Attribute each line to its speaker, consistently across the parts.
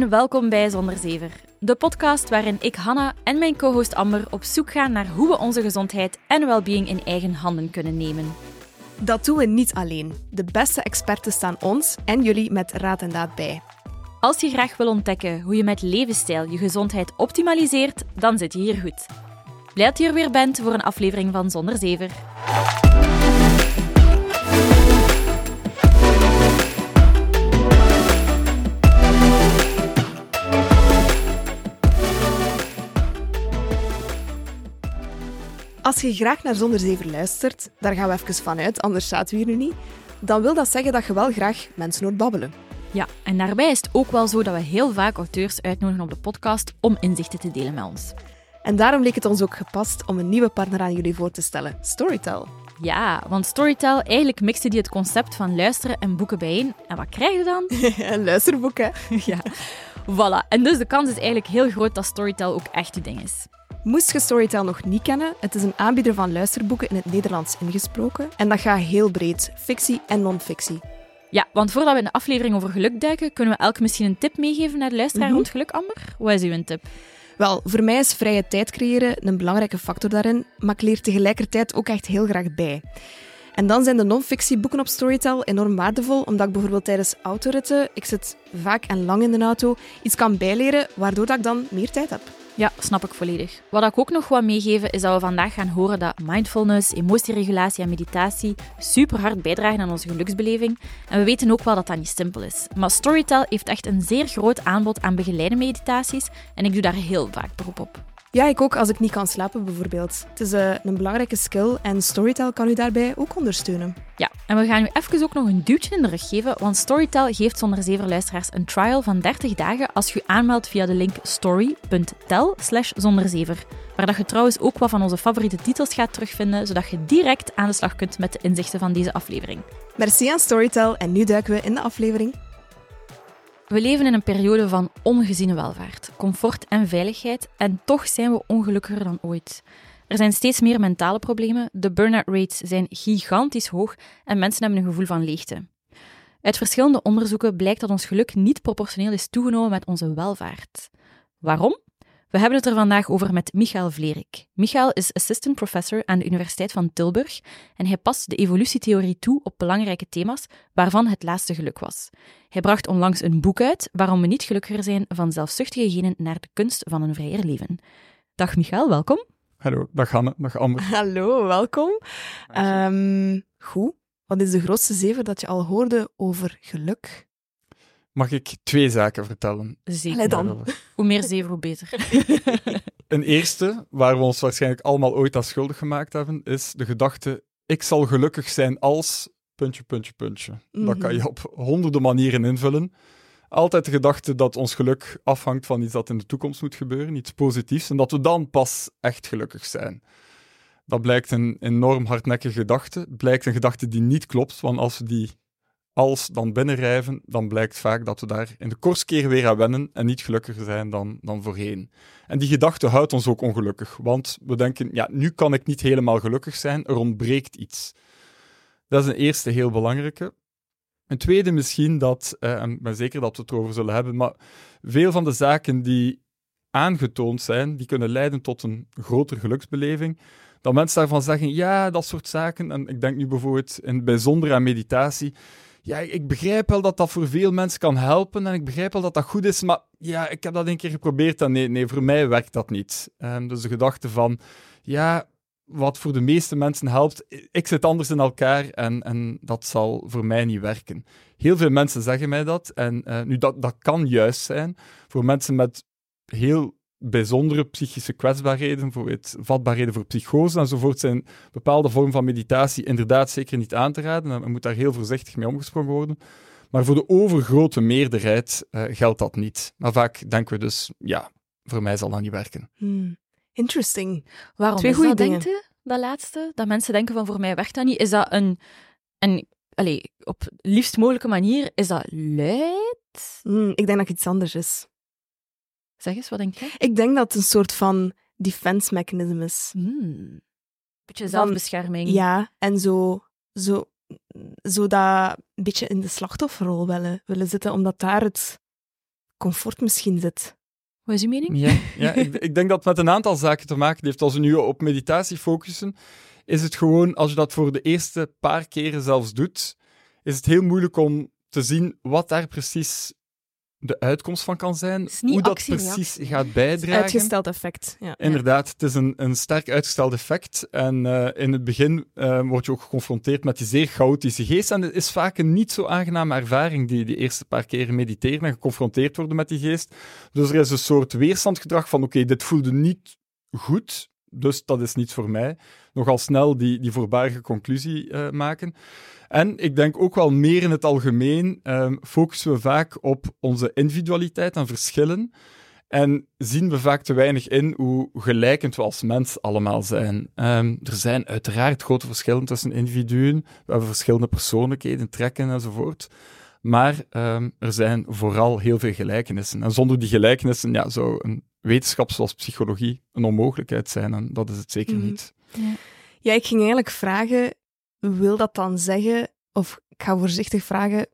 Speaker 1: en welkom bij Zonder Zever, de podcast waarin ik, Hanna en mijn co-host Amber op zoek gaan naar hoe we onze gezondheid en well-being in eigen handen kunnen nemen.
Speaker 2: Dat doen we niet alleen. De beste experten staan ons en jullie met raad en daad bij.
Speaker 1: Als je graag wil ontdekken hoe je met levensstijl je gezondheid optimaliseert, dan zit je hier goed. Blij dat je er weer bent voor een aflevering van Zonder Zever.
Speaker 2: Als je graag naar Zonder Zever luistert, daar gaan we even vanuit, anders zaten we hier nu niet, dan wil dat zeggen dat je wel graag mensen hoort babbelen.
Speaker 1: Ja, en daarbij is het ook wel zo dat we heel vaak auteurs uitnodigen op de podcast om inzichten te delen met ons.
Speaker 2: En daarom leek het ons ook gepast om een nieuwe partner aan jullie voor te stellen, Storytel.
Speaker 1: Ja, want Storytel, eigenlijk mixte die het concept van luisteren en boeken bijeen. En wat krijg je dan?
Speaker 2: een luisterboek, hè?
Speaker 1: ja, voilà. En dus de kans is eigenlijk heel groot dat Storytel ook echt je ding is.
Speaker 2: Moest je Storytel nog niet kennen, het is een aanbieder van luisterboeken in het Nederlands ingesproken. En dat gaat heel breed, fictie en non-fictie.
Speaker 1: Ja, want voordat we in de aflevering over geluk duiken, kunnen we elk misschien een tip meegeven naar de luisteraar
Speaker 2: Mhm.
Speaker 1: rond geluk, Amber? Wat is uw tip?
Speaker 2: Wel, voor mij is vrije tijd creëren een belangrijke factor daarin, maar ik leer tegelijkertijd ook echt heel graag bij. En dan zijn de non-fictieboeken op Storytel enorm waardevol, omdat ik bijvoorbeeld tijdens autoritten, ik zit vaak en lang in de auto, iets kan bijleren, waardoor dat ik dan meer tijd heb.
Speaker 1: Ja, snap ik volledig. Wat ik ook nog wil meegeven, is dat we vandaag gaan horen dat mindfulness, emotieregulatie en meditatie super hard bijdragen aan onze geluksbeleving. En we weten ook wel dat dat niet simpel is. Maar Storytel heeft echt een zeer groot aanbod aan begeleide meditaties en ik doe daar heel vaak beroep op.
Speaker 2: Ja, ik ook als ik niet kan slapen bijvoorbeeld. Het is eh, een belangrijke skill en Storytel kan u daarbij ook ondersteunen.
Speaker 1: Ja, en we gaan u even ook nog een duwtje in de rug geven, want Storytel geeft zonder zeven luisteraars een trial van 30 dagen als je aanmeldt via de link story.tel slash zonderzever. Waar dat je trouwens ook wat van onze favoriete titels gaat terugvinden, zodat je direct aan de slag kunt met de inzichten van deze aflevering.
Speaker 2: Merci aan Storytel en nu duiken we in de aflevering.
Speaker 1: We leven in een periode van ongeziene welvaart, comfort en veiligheid en toch zijn we ongelukkiger dan ooit. Er zijn steeds meer mentale problemen, de burn-out rates zijn gigantisch hoog en mensen hebben een gevoel van leegte. Uit verschillende onderzoeken blijkt dat ons geluk niet proportioneel is toegenomen met onze welvaart. Waarom? We hebben het er vandaag over met Michael Vlerik. Michael is assistant professor aan de Universiteit van Tilburg en hij past de evolutietheorie toe op belangrijke thema's, waarvan het laatste geluk was. Hij bracht onlangs een boek uit, Waarom we niet gelukkiger zijn van zelfzuchtige genen naar de kunst van een vrijer leven. Dag Michael, welkom.
Speaker 3: Hallo, dag Hanne, dag Amber.
Speaker 2: Hallo, welkom. Ehm, goed. Wat is de grootste zever dat je al hoorde over geluk?
Speaker 3: Mag ik twee zaken vertellen?
Speaker 1: Zeker.
Speaker 2: Allee dan.
Speaker 1: Hoe meer zeven, hoe beter.
Speaker 3: Een eerste, waar we ons waarschijnlijk allemaal ooit aan schuldig gemaakt hebben, is de gedachte, ik zal gelukkig zijn als... puntje, puntje, puntje. Dat
Speaker 2: Mhm.
Speaker 3: kan je op honderden manieren invullen. Altijd de gedachte dat ons geluk afhangt van iets dat in de toekomst moet gebeuren, iets positiefs, en dat we dan pas echt gelukkig zijn. Dat blijkt een enorm hardnekkige gedachte. Blijkt een gedachte die niet klopt, want als we die als dan binnenrijven, dan blijkt vaak dat we daar in de kortste keer weer aan wennen en niet gelukkiger zijn dan, dan voorheen. En die gedachte houdt ons ook ongelukkig, want we denken, ja, nu kan ik niet helemaal gelukkig zijn, er ontbreekt iets. Dat is een eerste heel belangrijke. Een tweede misschien dat, eh, en ik ben zeker dat we het erover zullen hebben, maar veel van de zaken die aangetoond zijn, die kunnen leiden tot een grotere geluksbeleving, dat mensen daarvan zeggen, ja, dat soort zaken, en ik denk nu bijvoorbeeld in het bijzonder aan meditatie, ja, ik begrijp wel dat dat voor veel mensen kan helpen en ik begrijp wel dat dat goed is, maar ja, ik heb dat een keer geprobeerd en nee, nee voor mij werkt dat niet. Ehm, dus de gedachte van, ja, wat voor de meeste mensen helpt, ik zit anders in elkaar en, en dat zal voor mij niet werken. Heel veel mensen zeggen mij dat en eh, nu, dat, dat kan juist zijn voor mensen met heel bijzondere psychische kwetsbaarheden, voor het, vatbaarheden voor psychose enzovoort, zijn bepaalde vormen van meditatie inderdaad zeker niet aan te raden. En er moet daar heel voorzichtig mee omgesprongen worden. Maar voor de overgrote meerderheid eh, geldt dat niet. Maar vaak denken we dus, ja, voor mij zal dat niet werken.
Speaker 2: Hmm. Interesting.
Speaker 1: Waarom
Speaker 2: Twee
Speaker 1: is
Speaker 2: goeie
Speaker 1: dat, laatste? Dat mensen denken van, voor mij werkt dat niet. Is dat een... een allee, op liefst mogelijke manier, is dat luid?
Speaker 2: Hmm, ik denk dat het iets anders is.
Speaker 1: Zeg eens, wat denk jij?
Speaker 2: Ik denk dat het een soort van defense mechanism is.
Speaker 1: Hmm. Beetje
Speaker 2: Van-
Speaker 1: zelfbescherming.
Speaker 2: Ja, en zo, zo, zo dat een beetje in de slachtofferrol willen, willen zitten, omdat daar het comfort misschien zit.
Speaker 1: Wat is uw mening?
Speaker 3: Ja, ja ik, ik, denk dat het met een aantal zaken te maken heeft. Als we nu op meditatie focussen, is het gewoon, als je dat voor de eerste paar keren zelfs doet, is het heel moeilijk om te zien wat daar precies de uitkomst van kan zijn, hoe dat precies gaat bijdragen.
Speaker 2: Uitgesteld effect. Ja.
Speaker 3: Inderdaad, het is een, een sterk uitgesteld effect. En uh, in het begin uh, word je ook geconfronteerd met die zeer chaotische geest. En het is vaak een niet zo aangename ervaring, die, die eerste paar keren mediteren en geconfronteerd worden met die geest. Dus er is een soort weerstandgedrag van, oké, dit voelde niet goed, dus dat is niet voor mij. Nogal snel die, die voorbarige conclusie uh, maken. En ik denk ook wel meer in het algemeen um, focussen we vaak op onze individualiteit en verschillen. En zien we vaak te weinig in hoe gelijkend we als mens allemaal zijn. Um, er zijn uiteraard grote verschillen tussen individuen. We hebben verschillende persoonlijkheden, trekken enzovoort. Maar um, er zijn vooral heel veel gelijkenissen. En zonder die gelijkenissen ja, zou een wetenschap zoals psychologie een onmogelijkheid zijn. En dat is het zeker mm. niet.
Speaker 2: Ja. ja, ik ging eigenlijk vragen wil dat dan zeggen, of ik ga voorzichtig vragen,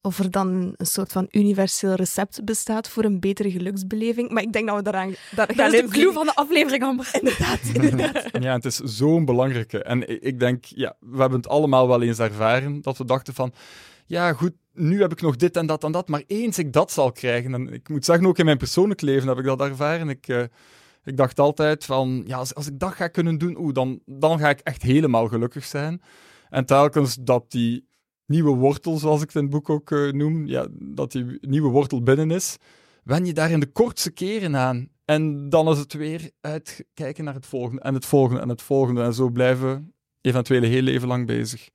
Speaker 2: of er dan een soort van universeel recept bestaat voor een betere geluksbeleving. Maar ik denk dat we daaraan...
Speaker 1: Daar dat is de clue van de aflevering,
Speaker 2: Amber. Inderdaad, inderdaad.
Speaker 3: Ja, het is zo'n belangrijke. En ik denk, ja, we hebben het allemaal wel eens ervaren, dat we dachten van, ja goed, nu heb ik nog dit en dat en dat, maar eens ik dat zal krijgen, en ik moet zeggen, ook in mijn persoonlijk leven heb ik dat ervaren, ik... Uh, ik dacht altijd van, ja, als, als ik dat ga kunnen doen, dan, dan ga ik echt helemaal gelukkig zijn. En telkens dat die nieuwe wortel, zoals ik het in het boek ook uh, noem, ja, dat die nieuwe wortel binnen is, wen je daar in de kortste keren aan. En dan is het weer uitkijken naar het volgende en het volgende en het volgende. En zo blijven eventueel heel leven lang bezig.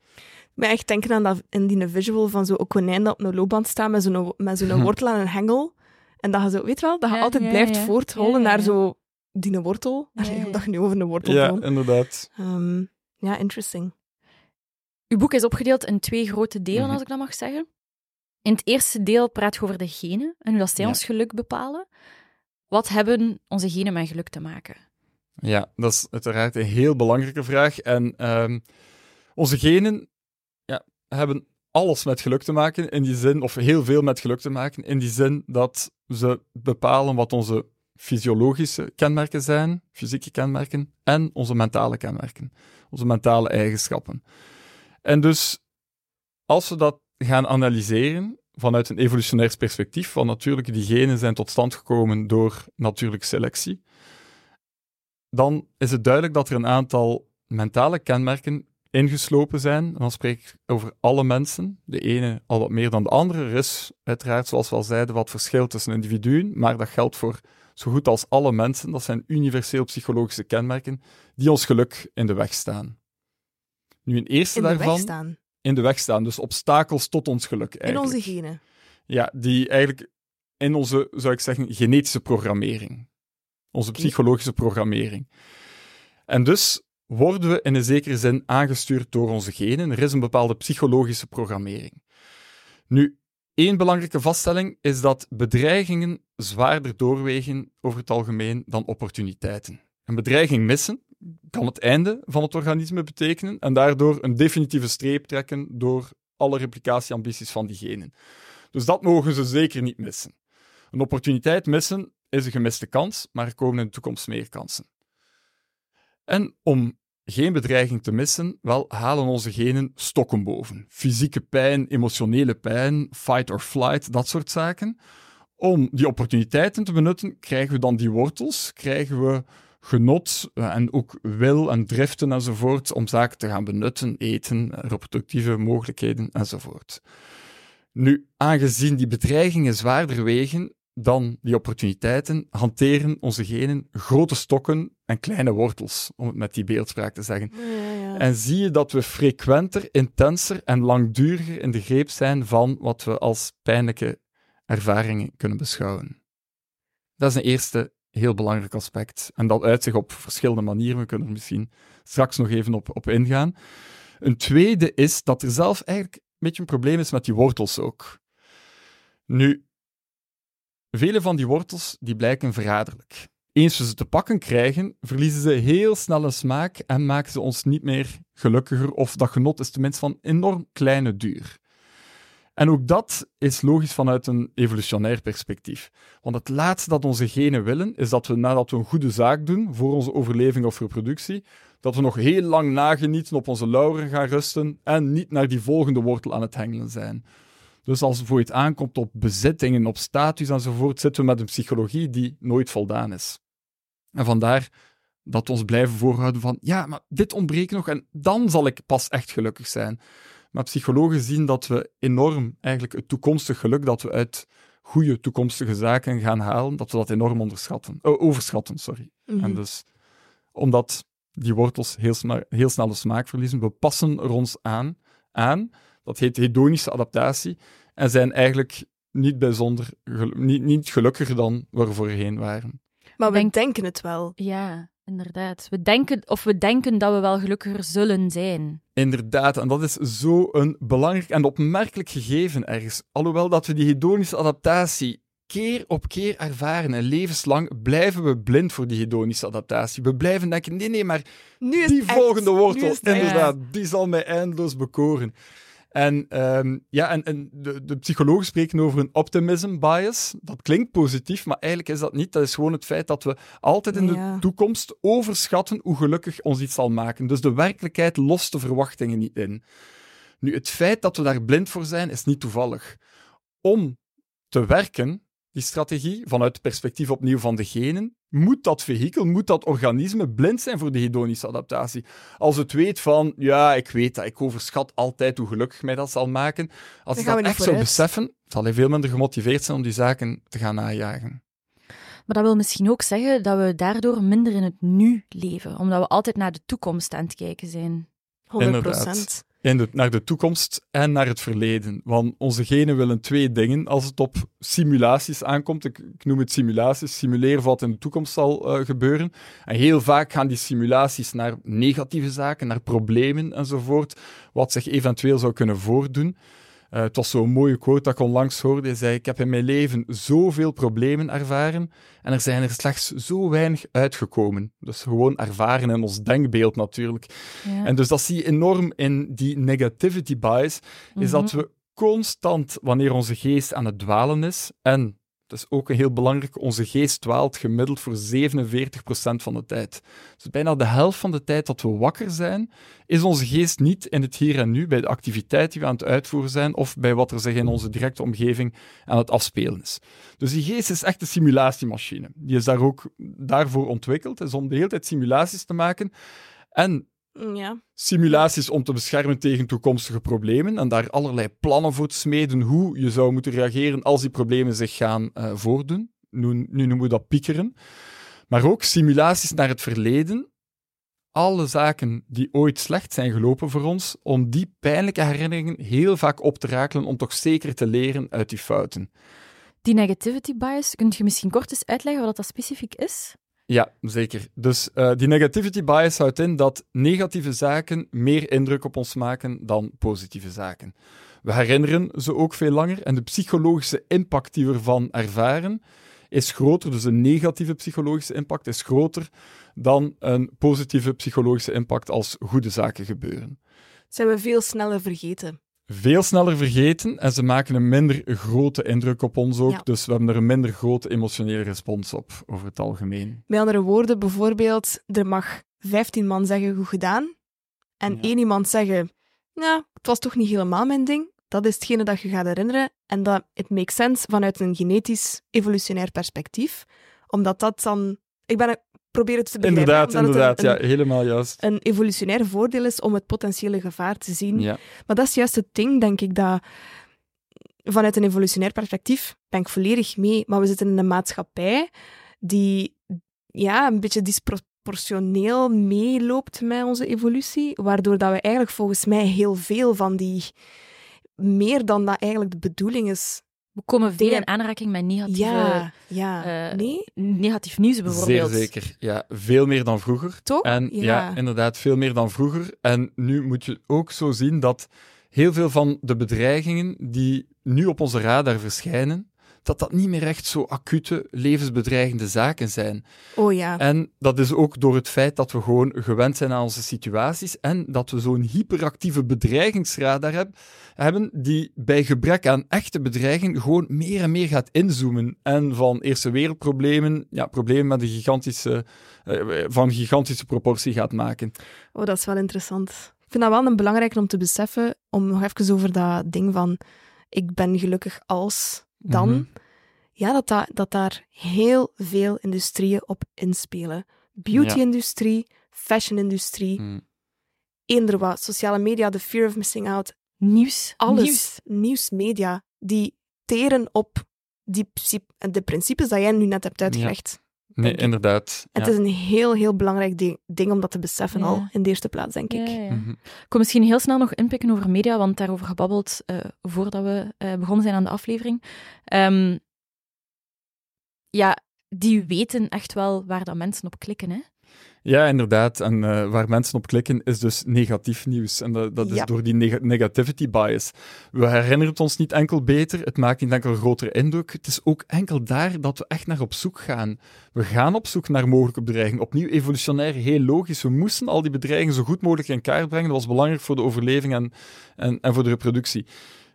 Speaker 2: Maar echt denken aan dat in die visual van zo'n konijn dat op een loopband staat met zo'n, met zo'n wortel en een hengel. En dat je zo, weet wel, dat je altijd blijft ja. voorthollen naar zo die wortel. Ja, dat je nu over een wortel
Speaker 3: Ja, inderdaad.
Speaker 2: Um, ja, interesting.
Speaker 1: Uw boek is opgedeeld in twee grote delen, mhm. als ik dat mag zeggen. In het eerste deel praat je over de genen en hoe dat zij ons geluk bepalen. Wat hebben onze genen met geluk te maken?
Speaker 3: Ja, dat is uiteraard een heel belangrijke vraag. En um, onze genen hebben alles met geluk te maken, in die zin, of heel veel met geluk te maken, in die zin dat ze bepalen wat onze fysiologische kenmerken zijn, fysieke kenmerken, en onze mentale kenmerken, onze mentale eigenschappen. En dus, als we dat gaan analyseren vanuit een evolutionair perspectief, van natuurlijk die genen zijn tot stand gekomen door natuurlijke selectie, dan is het duidelijk dat er een aantal mentale kenmerken ingeslopen zijn. Dan spreek ik over alle mensen. De ene al wat meer dan de andere. Er is uiteraard, zoals we al zeiden, wat verschil tussen individuen, maar dat geldt voor zo goed als alle mensen. Dat zijn universeel psychologische kenmerken die ons geluk in de weg staan. Nu, een eerste
Speaker 2: in de
Speaker 3: daarvan...
Speaker 2: Weg staan.
Speaker 3: In de weg staan. Dus obstakels tot ons geluk.
Speaker 2: Eigenlijk. In onze genen.
Speaker 3: Ja, die eigenlijk in onze, zou ik zeggen, genetische programmering. Onze psychologische programmering. En dus worden we in een zekere zin aangestuurd door onze genen. Er is een bepaalde psychologische programmering. Nu, één belangrijke vaststelling is dat bedreigingen zwaarder doorwegen over het algemeen dan opportuniteiten. Een bedreiging missen kan het einde van het organisme betekenen en daardoor een definitieve streep trekken door alle replicatieambities van die genen. Dus dat mogen ze zeker niet missen. Een opportuniteit missen is een gemiste kans, maar er komen in de toekomst meer kansen. En om geen bedreiging te missen, wel halen onze genen stokken boven. Fysieke pijn, emotionele pijn, fight or flight, dat soort zaken. Om die opportuniteiten te benutten, krijgen we dan die wortels, krijgen we genot eh, en ook wil en driften enzovoort om zaken te gaan benutten, eten, reproductieve mogelijkheden enzovoort. Nu, aangezien die bedreigingen zwaarder wegen dan die opportuniteiten, hanteren onze genen grote stokken en kleine wortels, om het met die beeldspraak te zeggen.
Speaker 2: Ja, ja.
Speaker 3: En zie je dat we frequenter, intenser en langduriger in de greep zijn van wat we als pijnlijke ervaringen kunnen beschouwen. Dat is een eerste heel belangrijk aspect. En dat uit zich op verschillende manieren. We kunnen er misschien straks nog even op, op ingaan. Een tweede is dat er zelf eigenlijk een beetje een probleem is met die wortels ook. Nu, vele van die wortels die blijken verraderlijk. Eens we ze te pakken krijgen, verliezen ze heel snel een smaak en maken ze ons niet meer gelukkiger, of dat genot is tenminste van enorm kleine duur. En ook dat is logisch vanuit een evolutionair perspectief. Want het laatste dat onze genen willen, is dat we nadat we een goede zaak doen voor onze overleving of reproductie, dat we nog heel lang nagenieten, op onze lauren gaan rusten en niet naar die volgende wortel aan het hengelen zijn. Dus als het voor het aankomt op bezittingen, op status enzovoort, zitten we met een psychologie die nooit voldaan is. En vandaar dat we ons blijven voorhouden van, ja, maar dit ontbreekt nog en dan zal ik pas echt gelukkig zijn. Maar psychologen zien dat we enorm eigenlijk het toekomstig geluk dat we uit goede toekomstige zaken gaan halen, dat we dat enorm onderschatten, oh, overschatten. Sorry.
Speaker 2: Mhm.
Speaker 3: En dus, omdat die wortels heel, heel snel de smaak verliezen, we passen er ons aan, aan. Dat heet hedonische adaptatie. En zijn eigenlijk niet bijzonder, gel- niet, niet gelukkiger dan waar we voorheen waren.
Speaker 2: Maar we
Speaker 1: Denk-
Speaker 2: denken het wel.
Speaker 1: Ja, inderdaad. We denken, of we denken dat we wel gelukkiger zullen zijn.
Speaker 3: Inderdaad, en dat is zo een belangrijk en opmerkelijk gegeven ergens. Alhoewel dat we die hedonische adaptatie keer op keer ervaren en levenslang blijven we blind voor die hedonische adaptatie. We blijven denken, nee, nee, maar
Speaker 2: Nu is
Speaker 3: die volgende wortel,
Speaker 2: is het echt.
Speaker 3: inderdaad, die zal mij eindeloos bekoren. En, ehm, ja, en, en de, de psychologen spreken over een optimism bias. Dat klinkt positief, maar eigenlijk is dat niet. Dat is gewoon het feit dat we altijd in
Speaker 2: Ja.
Speaker 3: de toekomst overschatten hoe gelukkig ons iets zal maken. Dus de werkelijkheid lost de verwachtingen niet in. Nu, het feit dat we daar blind voor zijn, is niet toevallig. Om te werken, die strategie, vanuit het perspectief opnieuw van de genen, moet dat vehikel, moet dat organisme blind zijn voor de hedonische adaptatie. Als het weet van, ja, ik weet dat, ik overschat altijd hoe gelukkig mij dat zal maken. Als ik dat echt zou beseffen, zal hij veel minder gemotiveerd zijn om die zaken te gaan najagen.
Speaker 1: Maar dat wil misschien ook zeggen dat we daardoor minder in het nu leven, omdat we altijd naar de toekomst aan het kijken zijn.
Speaker 2: 100
Speaker 3: Inderdaad. In naar de toekomst en naar het verleden. Want onze genen willen twee dingen als het op simulaties aankomt. Ik, ik noem het simulaties, simuleren wat in de toekomst zal eh, gebeuren. En heel vaak gaan die simulaties naar negatieve zaken, naar problemen enzovoort, wat zich eventueel zou kunnen voordoen. Eh, het was zo'n mooie quote dat ik onlangs hoorde. Hij zei, ik heb in mijn leven zoveel problemen ervaren en er zijn er slechts zo weinig uitgekomen. Dus gewoon ervaren in ons denkbeeld natuurlijk.
Speaker 1: Ja.
Speaker 3: En dus dat zie je enorm in die negativity bias, is dat we constant, wanneer onze geest aan het dwalen is, en dat is ook een heel belangrijk, onze geest dwaalt gemiddeld voor 47% van de tijd. Dus bijna de helft van de tijd dat we wakker zijn, is onze geest niet in het hier en nu, bij de activiteit die we aan het uitvoeren zijn, of bij wat er zich in onze directe omgeving aan het afspelen is. Dus die geest is echt een simulatiemachine. Die is daar ook daarvoor ontwikkeld, is om de hele tijd simulaties te maken. En
Speaker 2: Ja.
Speaker 3: simulaties om te beschermen tegen toekomstige problemen en daar allerlei plannen voor te smeden hoe je zou moeten reageren als die problemen zich gaan eh, voordoen. Nu, nu noemen we dat piekeren. Maar ook simulaties naar het verleden. Alle zaken die ooit slecht zijn gelopen voor ons, om die pijnlijke herinneringen heel vaak op te rakelen om toch zeker te leren uit die fouten.
Speaker 1: Die negativity bias, kun je misschien kort eens uitleggen wat dat specifiek is?
Speaker 3: Ja, zeker. Dus eh, die negativity bias houdt in dat negatieve zaken meer indruk op ons maken dan positieve zaken. We herinneren ze ook veel langer en de psychologische impact die we ervan ervaren is groter. Dus een negatieve psychologische impact is groter dan een positieve psychologische impact als goede zaken gebeuren.
Speaker 2: Zijn we veel sneller vergeten.
Speaker 3: Veel sneller vergeten en ze maken een minder grote indruk op ons ook.
Speaker 2: Ja.
Speaker 3: Dus we hebben er een minder grote emotionele respons op, over het algemeen.
Speaker 2: Met andere woorden, bijvoorbeeld, er mag 15 man zeggen goed gedaan. En
Speaker 3: Ja.
Speaker 2: één iemand zeggen, nou, het was toch niet helemaal mijn ding. Dat is hetgene dat je gaat herinneren. En dat it makes sense vanuit een genetisch evolutionair perspectief. Omdat dat dan... Ik ben, probeer het te begrijpen.
Speaker 3: Inderdaad,
Speaker 2: omdat het een,
Speaker 3: ja, helemaal juist.
Speaker 2: een, een evolutionair voordeel is om het potentiële gevaar te zien.
Speaker 3: Ja.
Speaker 2: Maar dat is juist het ding, denk ik, dat vanuit een evolutionair perspectief ben ik volledig mee. Maar we zitten in een maatschappij die ja, een beetje disproportioneel meeloopt met onze evolutie, waardoor dat we eigenlijk volgens mij heel veel van die, meer dan dat eigenlijk de bedoeling is.
Speaker 1: We komen veel in aanraking met negatieve,
Speaker 2: Ja, ja.
Speaker 1: eh,
Speaker 2: nee?
Speaker 1: negatief nieuws bijvoorbeeld.
Speaker 3: Zeer zeker. Ja, veel meer dan vroeger.
Speaker 2: Toch?
Speaker 3: En ja.
Speaker 2: Ja.
Speaker 3: inderdaad, veel meer dan vroeger. En nu moet je ook zo zien dat heel veel van de bedreigingen die nu op onze radar verschijnen, dat dat niet meer echt zo acute, levensbedreigende zaken zijn.
Speaker 2: Oh ja.
Speaker 3: En dat is ook door het feit dat we gewoon gewend zijn aan onze situaties en dat we zo'n hyperactieve bedreigingsradar hebben, die bij gebrek aan echte bedreiging gewoon meer en meer gaat inzoomen. En van eerste wereldproblemen, ja, problemen met een gigantische, uh, van gigantische proportie gaat maken.
Speaker 2: Oh, dat is wel interessant. Ik vind dat wel een belangrijke om te beseffen, om nog even over dat ding van ik ben gelukkig als dan. Mhm. Ja, dat, dat, dat daar heel veel industrieën op inspelen. Beauty-industrie, fashion-industrie, mm. eender wat, sociale media, the fear of missing out.
Speaker 1: Nieuws.
Speaker 2: Alles.
Speaker 1: Nieuws.
Speaker 2: Nieuwsmedia, die teren op die, de principes dat jij nu net hebt uitgelegd.
Speaker 3: Nee, inderdaad.
Speaker 2: Het is een heel, heel belangrijk ding, ding om dat te beseffen al in de eerste plaats, denk ik. Ja,
Speaker 1: mhm. Ik kom misschien heel snel nog inpikken over media, want daarover gebabbeld uh, voordat we uh, begonnen zijn aan de aflevering. Um, ja, die weten echt wel waar dat mensen op klikken, hè?
Speaker 3: Ja, inderdaad. En uh, waar mensen op klikken is dus negatief nieuws. En dat, dat is door die neg negativity bias. We herinneren het ons niet enkel beter, het maakt niet enkel een grotere indruk. Het is ook enkel daar dat we echt naar op zoek gaan. We gaan op zoek naar mogelijke bedreigingen. Opnieuw evolutionair, heel logisch. We moesten al die bedreigingen zo goed mogelijk in kaart brengen. Dat was belangrijk voor de overleving en, en, en voor de reproductie.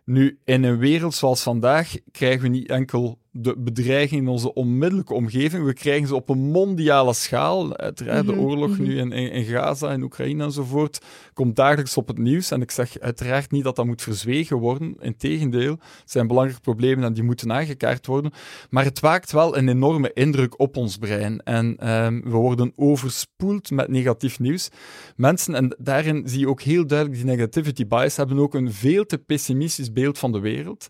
Speaker 3: Nu, in een wereld zoals vandaag krijgen we niet enkel de bedreiging in onze onmiddellijke omgeving. We krijgen ze op een mondiale schaal. Uiteraard, de mhm, oorlog mhm. nu in, in, Gaza, in Oekraïne enzovoort, komt dagelijks op het nieuws. En ik zeg uiteraard niet dat dat moet verzwegen worden. Integendeel, het zijn belangrijke problemen en die moeten aangekaart worden. Maar het waakt wel een enorme indruk op ons brein. En um, we worden overspoeld met negatief nieuws. Mensen, en daarin zie je ook heel duidelijk die negativity bias, hebben ook een veel te pessimistisch beeld van de wereld.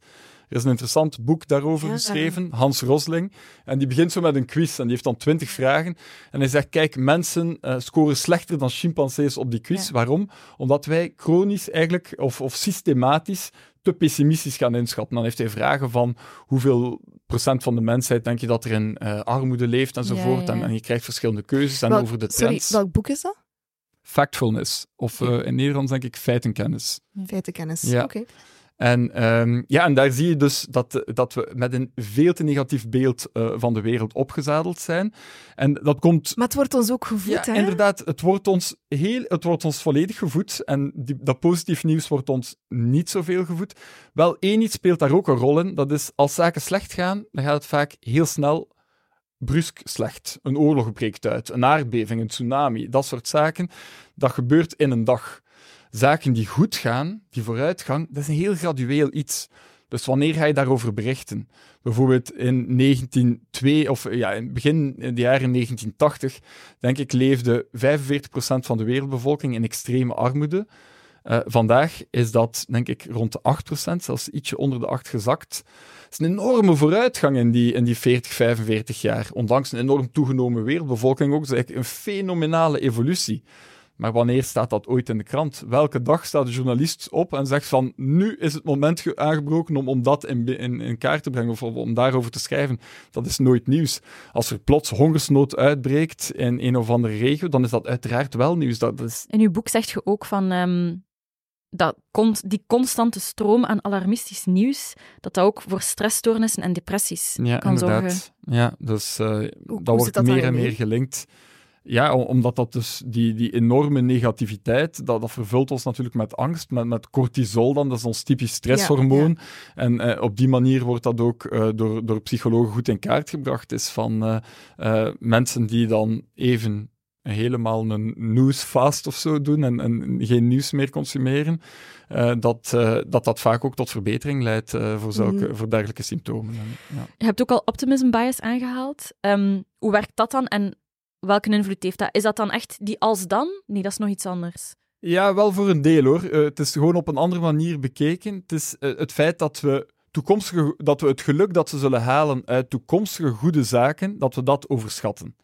Speaker 3: Er is een interessant boek daarover geschreven, Hans Rosling. En die begint zo met een quiz en die heeft dan twintig vragen. En hij zegt, kijk, mensen uh, scoren slechter dan chimpansees op die quiz. Waarom? Omdat wij chronisch eigenlijk, of, of systematisch, te pessimistisch gaan inschatten. Dan heeft hij vragen van hoeveel procent van de mensheid denk je dat er in uh, armoede leeft enzovoort. En, en, je krijgt verschillende keuzes en over de trends.
Speaker 2: Sorry, welk boek is dat?
Speaker 3: Factfulness. Of uh, in Nederlands denk ik feitenkennis.
Speaker 2: Feitenkennis, ja. oké.
Speaker 3: En, um, ja, en daar zie je dus dat, dat we met een veel te negatief beeld uh, van de wereld opgezadeld zijn. En dat komt...
Speaker 2: Maar het wordt ons ook gevoed,
Speaker 3: ja,
Speaker 2: hè?
Speaker 3: inderdaad. Het wordt ons, heel, het wordt ons volledig gevoed. En die, dat positief nieuws wordt ons niet zoveel gevoed. Wel, één iets speelt daar ook een rol in. Dat is, als zaken slecht gaan, dan gaat het vaak heel snel brusk slecht. Een oorlog breekt uit, een aardbeving, een tsunami, dat soort zaken. Dat gebeurt in een dag zaken die goed gaan, die vooruitgang, dat is een heel gradueel iets. Dus wanneer ga je daarover berichten? Bijvoorbeeld in 1902, of ja, in begin in de jaren 1980, denk ik, leefde 45% van de wereldbevolking in extreme armoede. Uh, vandaag is dat, denk ik, rond de 8%, zelfs ietsje onder de 8 gezakt. Het is een enorme vooruitgang in die, in die 40, 45 jaar. Ondanks een enorm toegenomen wereldbevolking ook. Dat is eigenlijk een fenomenale evolutie. Maar wanneer staat dat ooit in de krant? Welke dag staat de journalist op en zegt van nu is het moment aangebroken om, om dat in, in, in kaart te brengen of om daarover te schrijven? Dat is nooit nieuws. Als er plots hongersnood uitbreekt in een of andere regio, dan is dat uiteraard wel nieuws. Dat is...
Speaker 1: In uw boek zegt je ook van um, dat die constante stroom aan alarmistisch nieuws, dat dat ook voor stressstoornissen en depressies
Speaker 3: ja,
Speaker 1: kan
Speaker 3: inderdaad.
Speaker 1: zorgen.
Speaker 3: Ja, dus uh, dat wordt meer en meer gelinkt. Ja, omdat dat dus die, die enorme negativiteit, dat, dat vervult ons natuurlijk met angst, met, met cortisol dan, dat is ons typisch stresshormoon. En eh, op die manier wordt dat ook uh, door, door psychologen goed in kaart gebracht, is van uh, mensen die dan even helemaal een newsfast of zo doen en, en geen nieuws meer consumeren, uh, dat, uh, dat dat vaak ook tot verbetering leidt uh, voor, zulke, mm. voor dergelijke symptomen. Ja.
Speaker 1: Je hebt ook al optimism bias aangehaald. Um, hoe werkt dat dan en welke invloed heeft dat? Is dat dan echt die als dan? Nee, dat is nog iets anders.
Speaker 3: Ja, wel voor een deel hoor. Uh, het is gewoon op een andere manier bekeken. Het is uh, het feit dat we, toekomstige, dat we het geluk dat ze zullen halen uit toekomstige goede zaken, dat we dat overschatten.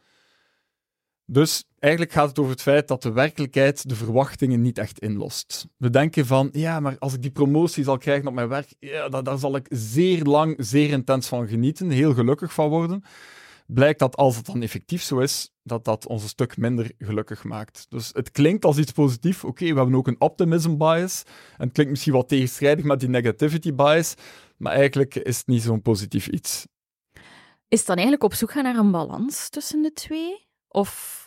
Speaker 3: Dus eigenlijk gaat het over het feit dat de werkelijkheid de verwachtingen niet echt inlost. We denken van, ja, maar als ik die promotie zal krijgen op mijn werk, ja, daar zal ik zeer lang, zeer intens van genieten, heel gelukkig van worden blijkt dat als het dan effectief zo is, dat dat ons een stuk minder gelukkig maakt. Dus het klinkt als iets positiefs. Oké, we hebben ook een optimism bias. En het klinkt misschien wat tegenstrijdig met die negativity bias. maar eigenlijk is het niet zo'n positief iets.
Speaker 1: Is het dan eigenlijk op zoek gaan naar een balans tussen de twee? Of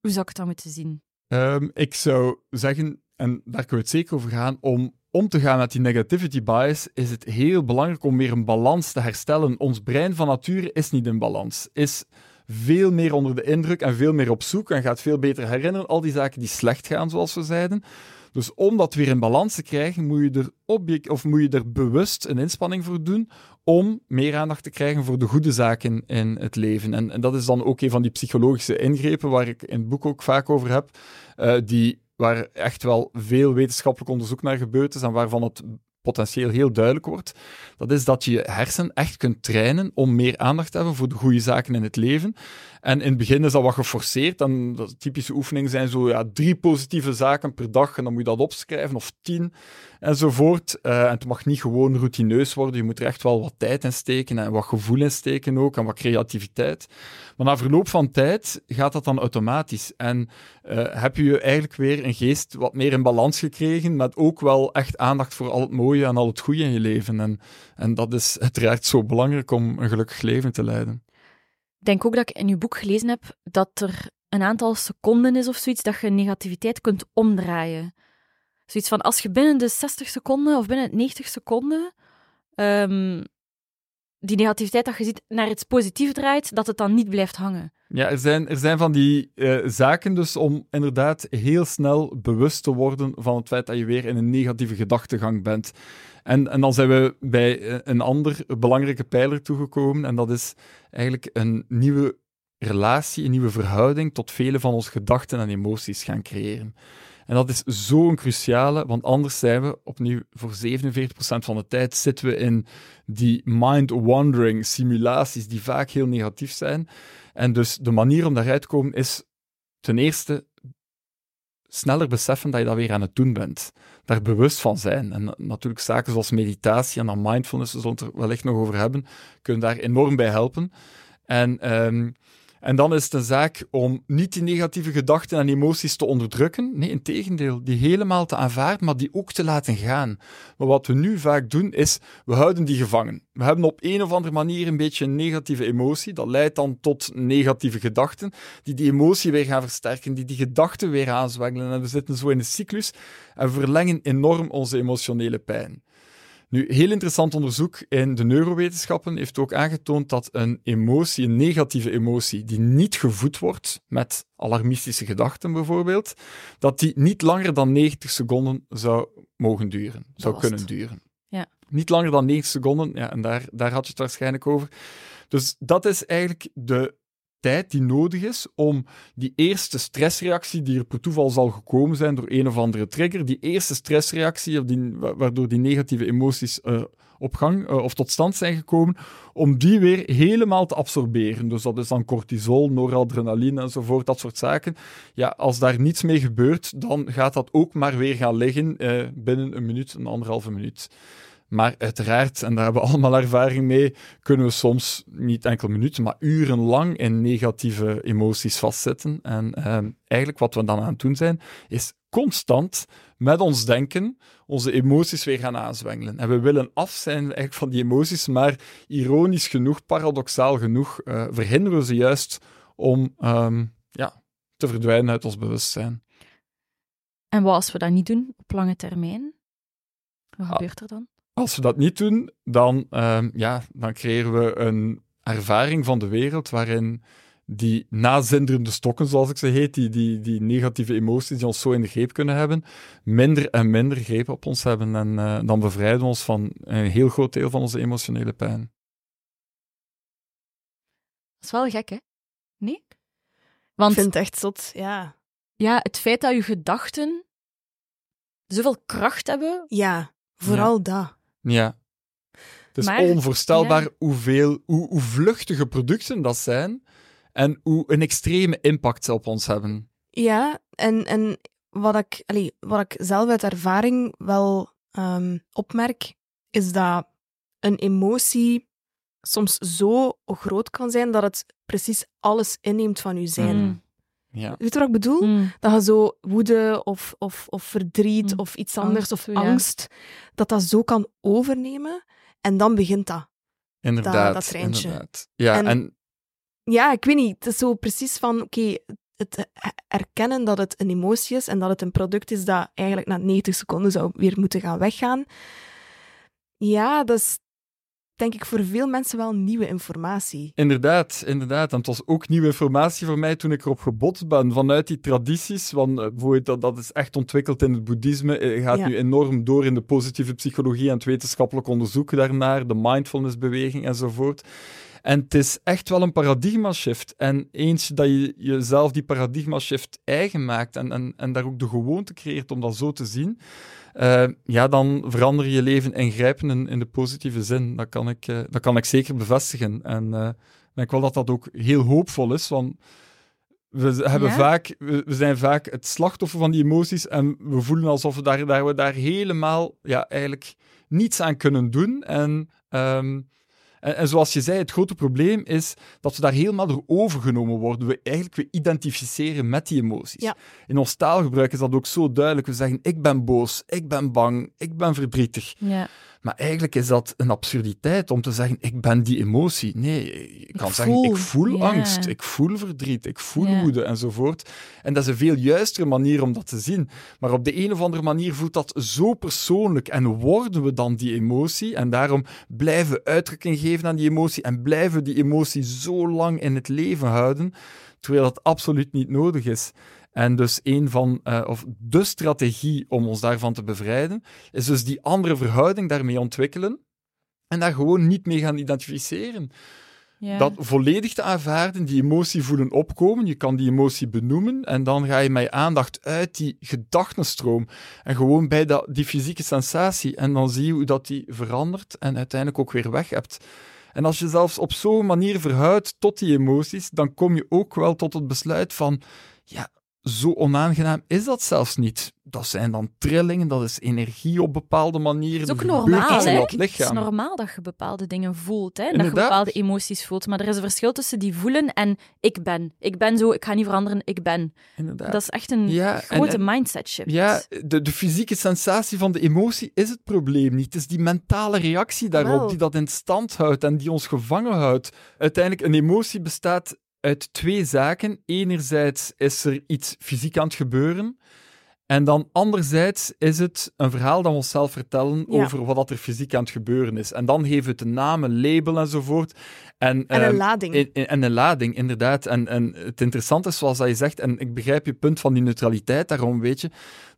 Speaker 1: hoe zou ik het dan moeten zien?
Speaker 3: Um, ik zou zeggen, en daar kunnen we het zeker over gaan, om om te gaan met die negativity bias is het heel belangrijk om weer een balans te herstellen. Ons brein van nature is niet in balans, is veel meer onder de indruk en veel meer op zoek en gaat veel beter herinneren al die zaken die slecht gaan, zoals we zeiden. Dus om dat weer in balans te krijgen, moet je er, of moet je er bewust een inspanning voor doen om meer aandacht te krijgen voor de goede zaken in het leven. En, en dat is dan ook een van die psychologische ingrepen waar ik in het boek ook vaak over heb, uh, die waar echt wel veel wetenschappelijk onderzoek naar gebeurd is en waarvan het potentieel heel duidelijk wordt, dat is dat je je hersen echt kunt trainen om meer aandacht te hebben voor de goede zaken in het leven. En in het begin is dat wat geforceerd. En typische oefeningen zijn zo ja, drie positieve zaken per dag en dan moet je dat opschrijven, of tien enzovoort. Uh, en het mag niet gewoon routineus worden. Je moet er echt wel wat tijd in steken en wat gevoel in steken ook en wat creativiteit. Maar na verloop van tijd gaat dat dan automatisch. En uh, heb je eigenlijk weer een geest wat meer in balans gekregen, met ook wel echt aandacht voor al het mooie en al het goede in je leven. En, en dat is uiteraard zo belangrijk om een gelukkig leven te leiden.
Speaker 1: Denk ook dat ik in uw boek gelezen heb dat er een aantal seconden is of zoiets dat je negativiteit kunt omdraaien. Zoiets van als je binnen de 60 seconden of binnen 90 seconden um, die negativiteit dat je ziet naar iets positiefs draait, dat het dan niet blijft hangen.
Speaker 3: Ja, er zijn, er zijn van die uh, zaken dus om inderdaad heel snel bewust te worden van het feit dat je weer in een negatieve gedachtegang bent. En, en dan zijn we bij eh, een ander belangrijke pijler toegekomen en dat is eigenlijk een nieuwe relatie, een nieuwe verhouding tot vele van onze gedachten en emoties gaan creëren. En dat is zo'n cruciale, want anders zijn we opnieuw voor 47% van de tijd zitten we in die mind-wandering simulaties die vaak heel negatief zijn. En dus de manier om daaruit te komen is ten eerste sneller beseffen dat je dat weer aan het doen bent. Daar bewust van zijn. En natuurlijk zaken zoals meditatie en dan mindfulness, we zullen het er wellicht nog over hebben, kunnen daar enorm bij helpen. En um, en dan is het een zaak om niet die negatieve gedachten en emoties te onderdrukken. Nee, in tegendeel, die helemaal te aanvaarden, maar die ook te laten gaan. Maar wat we nu vaak doen, is we houden die gevangen. We hebben op een of andere manier een beetje een negatieve emotie. Dat leidt dan tot negatieve gedachten, die die emotie weer gaan versterken, die die gedachten weer aanzwengelen. En we zitten zo in een cyclus en verlengen enorm onze emotionele pijn. Nu, heel interessant onderzoek in de neurowetenschappen heeft ook aangetoond dat een emotie, een negatieve emotie, die niet gevoed wordt met alarmistische gedachten bijvoorbeeld, dat die niet langer dan 90 seconden zou mogen duren, zou kunnen duren.
Speaker 1: Ja.
Speaker 3: Niet langer dan 90 seconden, ja, en daar, daar had je het waarschijnlijk over. Dus dat is eigenlijk de tijd die nodig is om die eerste stressreactie, die er per toeval zal gekomen zijn door een of andere trigger, die eerste stressreactie, die, waardoor die negatieve emoties uh, op gang uh, of tot stand zijn gekomen, om die weer helemaal te absorberen. Dus dat is dan cortisol, noradrenaline enzovoort, dat soort zaken. Ja, als daar niets mee gebeurt, dan gaat dat ook maar weer gaan liggen uh, binnen een minuut, een anderhalve minuut. Maar uiteraard, en daar hebben we allemaal ervaring mee, kunnen we soms niet enkel minuten, maar urenlang in negatieve emoties vastzitten. En eh, eigenlijk wat we dan aan het doen zijn, is constant met ons denken onze emoties weer gaan aanzwengelen. En we willen af zijn eigenlijk van die emoties, maar ironisch genoeg, paradoxaal genoeg, uh, verhinderen we ze juist om um, ja, te verdwijnen uit ons bewustzijn.
Speaker 1: En wat als we dat niet doen op lange termijn? Wat ah. gebeurt er dan?
Speaker 3: Als we dat niet doen, dan, uh, ja, dan creëren we een ervaring van de wereld waarin die nazinderende stokken, zoals ik ze heet, die, die, die negatieve emoties die ons zo in de greep kunnen hebben, minder en minder greep op ons hebben. En uh, dan bevrijden we ons van een heel groot deel van onze emotionele pijn.
Speaker 1: Dat is wel gek, hè? Nee?
Speaker 2: Want, ik vind het echt zot, ja.
Speaker 1: Ja, het feit dat je gedachten zoveel kracht hebben.
Speaker 2: Ja, vooral ja. dat.
Speaker 3: Ja. Het is onvoorstelbaar hoeveel, hoe, hoe vluchtige producten dat zijn en hoe een extreme impact ze op ons hebben.
Speaker 2: Ja, en, en wat, ik, allee, wat ik zelf uit ervaring wel um, opmerk, is dat een emotie soms zo groot kan zijn dat het precies alles inneemt van je zijn.
Speaker 1: Mm.
Speaker 3: Ja.
Speaker 2: Weet je wat ik bedoel?
Speaker 1: Mm.
Speaker 2: Dat je zo woede of, of, of verdriet
Speaker 1: Mm.
Speaker 2: of iets anders
Speaker 1: Angst,
Speaker 2: of
Speaker 1: ja.
Speaker 2: angst, dat dat zo kan overnemen. En dan begint dat.
Speaker 3: Inderdaad.
Speaker 2: dat treintje.
Speaker 3: inderdaad. Ja,
Speaker 2: En-
Speaker 3: en,
Speaker 2: Ja, ik weet niet. Het is zo precies van, oké, het erkennen dat het een emotie is en dat het een product is dat eigenlijk na 90 seconden zou weer moeten gaan weggaan. Ja, dat is denk ik voor veel mensen wel nieuwe informatie.
Speaker 3: Inderdaad, inderdaad. En het was ook nieuwe informatie voor mij toen ik erop gebotst ben. Vanuit die tradities, want eh, bijvoorbeeld dat, dat is echt ontwikkeld in het boeddhisme, eh, gaat
Speaker 2: Ja.
Speaker 3: nu enorm door in de positieve psychologie en het wetenschappelijk onderzoek daarnaar, de mindfulnessbeweging enzovoort. En het is echt wel een paradigma-shift. En eens dat je jezelf die paradigma-shift eigen maakt en, en, en daar ook de gewoonte creëert om dat zo te zien, eh, ja, dan verander je leven ingrijpend in, in de positieve zin. Dat kan ik, eh, dat kan ik zeker bevestigen. En eh, ik denk wel dat dat ook heel hoopvol is, want we, hebben
Speaker 1: Ja?
Speaker 3: vaak, we, we zijn vaak het slachtoffer van die emoties en we voelen alsof we daar, daar, we daar helemaal ja, eigenlijk niets aan kunnen doen. En, ehm, en, en zoals je zei, het grote probleem is dat we daar helemaal door overgenomen worden. We eigenlijk we identificeren met die emoties.
Speaker 2: Ja.
Speaker 3: In ons taalgebruik is dat ook zo duidelijk. We zeggen, ik ben boos, ik ben bang, ik ben verdrietig.
Speaker 1: Ja.
Speaker 3: Maar eigenlijk is dat een absurditeit om te zeggen, ik ben die emotie. Nee, je kan zeggen,
Speaker 2: voel.
Speaker 3: ik voel angst, ik voel verdriet, ik voel woede enzovoort. En dat is een veel juistere manier om dat te zien. Maar op de een of andere manier voelt dat zo persoonlijk en worden we dan die emotie. En daarom blijven we uitdrukking geven aan die emotie en blijven we die emotie zo lang in het leven houden, terwijl dat absoluut niet nodig is. En dus een van, eh, of de strategie om ons daarvan te bevrijden, is dus die andere verhouding daarmee ontwikkelen en daar gewoon niet mee gaan identificeren.
Speaker 1: Ja.
Speaker 3: Dat volledig te aanvaarden, die emotie voelen opkomen, je kan die emotie benoemen en dan ga je met je aandacht uit die gedachtenstroom en gewoon bij dat, die fysieke sensatie en dan zie je hoe dat die verandert en uiteindelijk ook weer weg hebt. En als je zelfs op zo'n manier verhoudt tot die emoties, dan kom je ook wel tot het besluit van, ja, zo onaangenaam is dat zelfs niet. Dat zijn dan trillingen, dat is energie op bepaalde manieren.
Speaker 1: Het is ook normaal, hè? Het is normaal dat je bepaalde dingen voelt, hè? dat je bepaalde emoties voelt. Maar er is een verschil tussen die voelen en ik ben. Ik ben zo, ik ga niet veranderen, ik ben.
Speaker 3: Inderdaad.
Speaker 1: Dat is echt een
Speaker 3: Ja,
Speaker 1: grote
Speaker 3: en-
Speaker 1: mindset shift.
Speaker 3: Ja, de, de fysieke sensatie van de emotie is het probleem niet. Het is die mentale reactie daarop die dat in stand houdt en die ons gevangen houdt. Uiteindelijk, een emotie bestaat uit twee zaken. Enerzijds is er iets fysiek aan het gebeuren. En dan anderzijds is het een verhaal dat we onszelf vertellen
Speaker 2: Ja.
Speaker 3: over wat dat er fysiek aan het gebeuren is. En dan geven we het een naam, een label enzovoort. En,
Speaker 2: En een
Speaker 3: ehm,
Speaker 2: lading.
Speaker 3: in- in- En een lading, inderdaad. En, en het interessante is, zoals dat je zegt, en ik begrijp je punt van die neutraliteit daarom, weet je,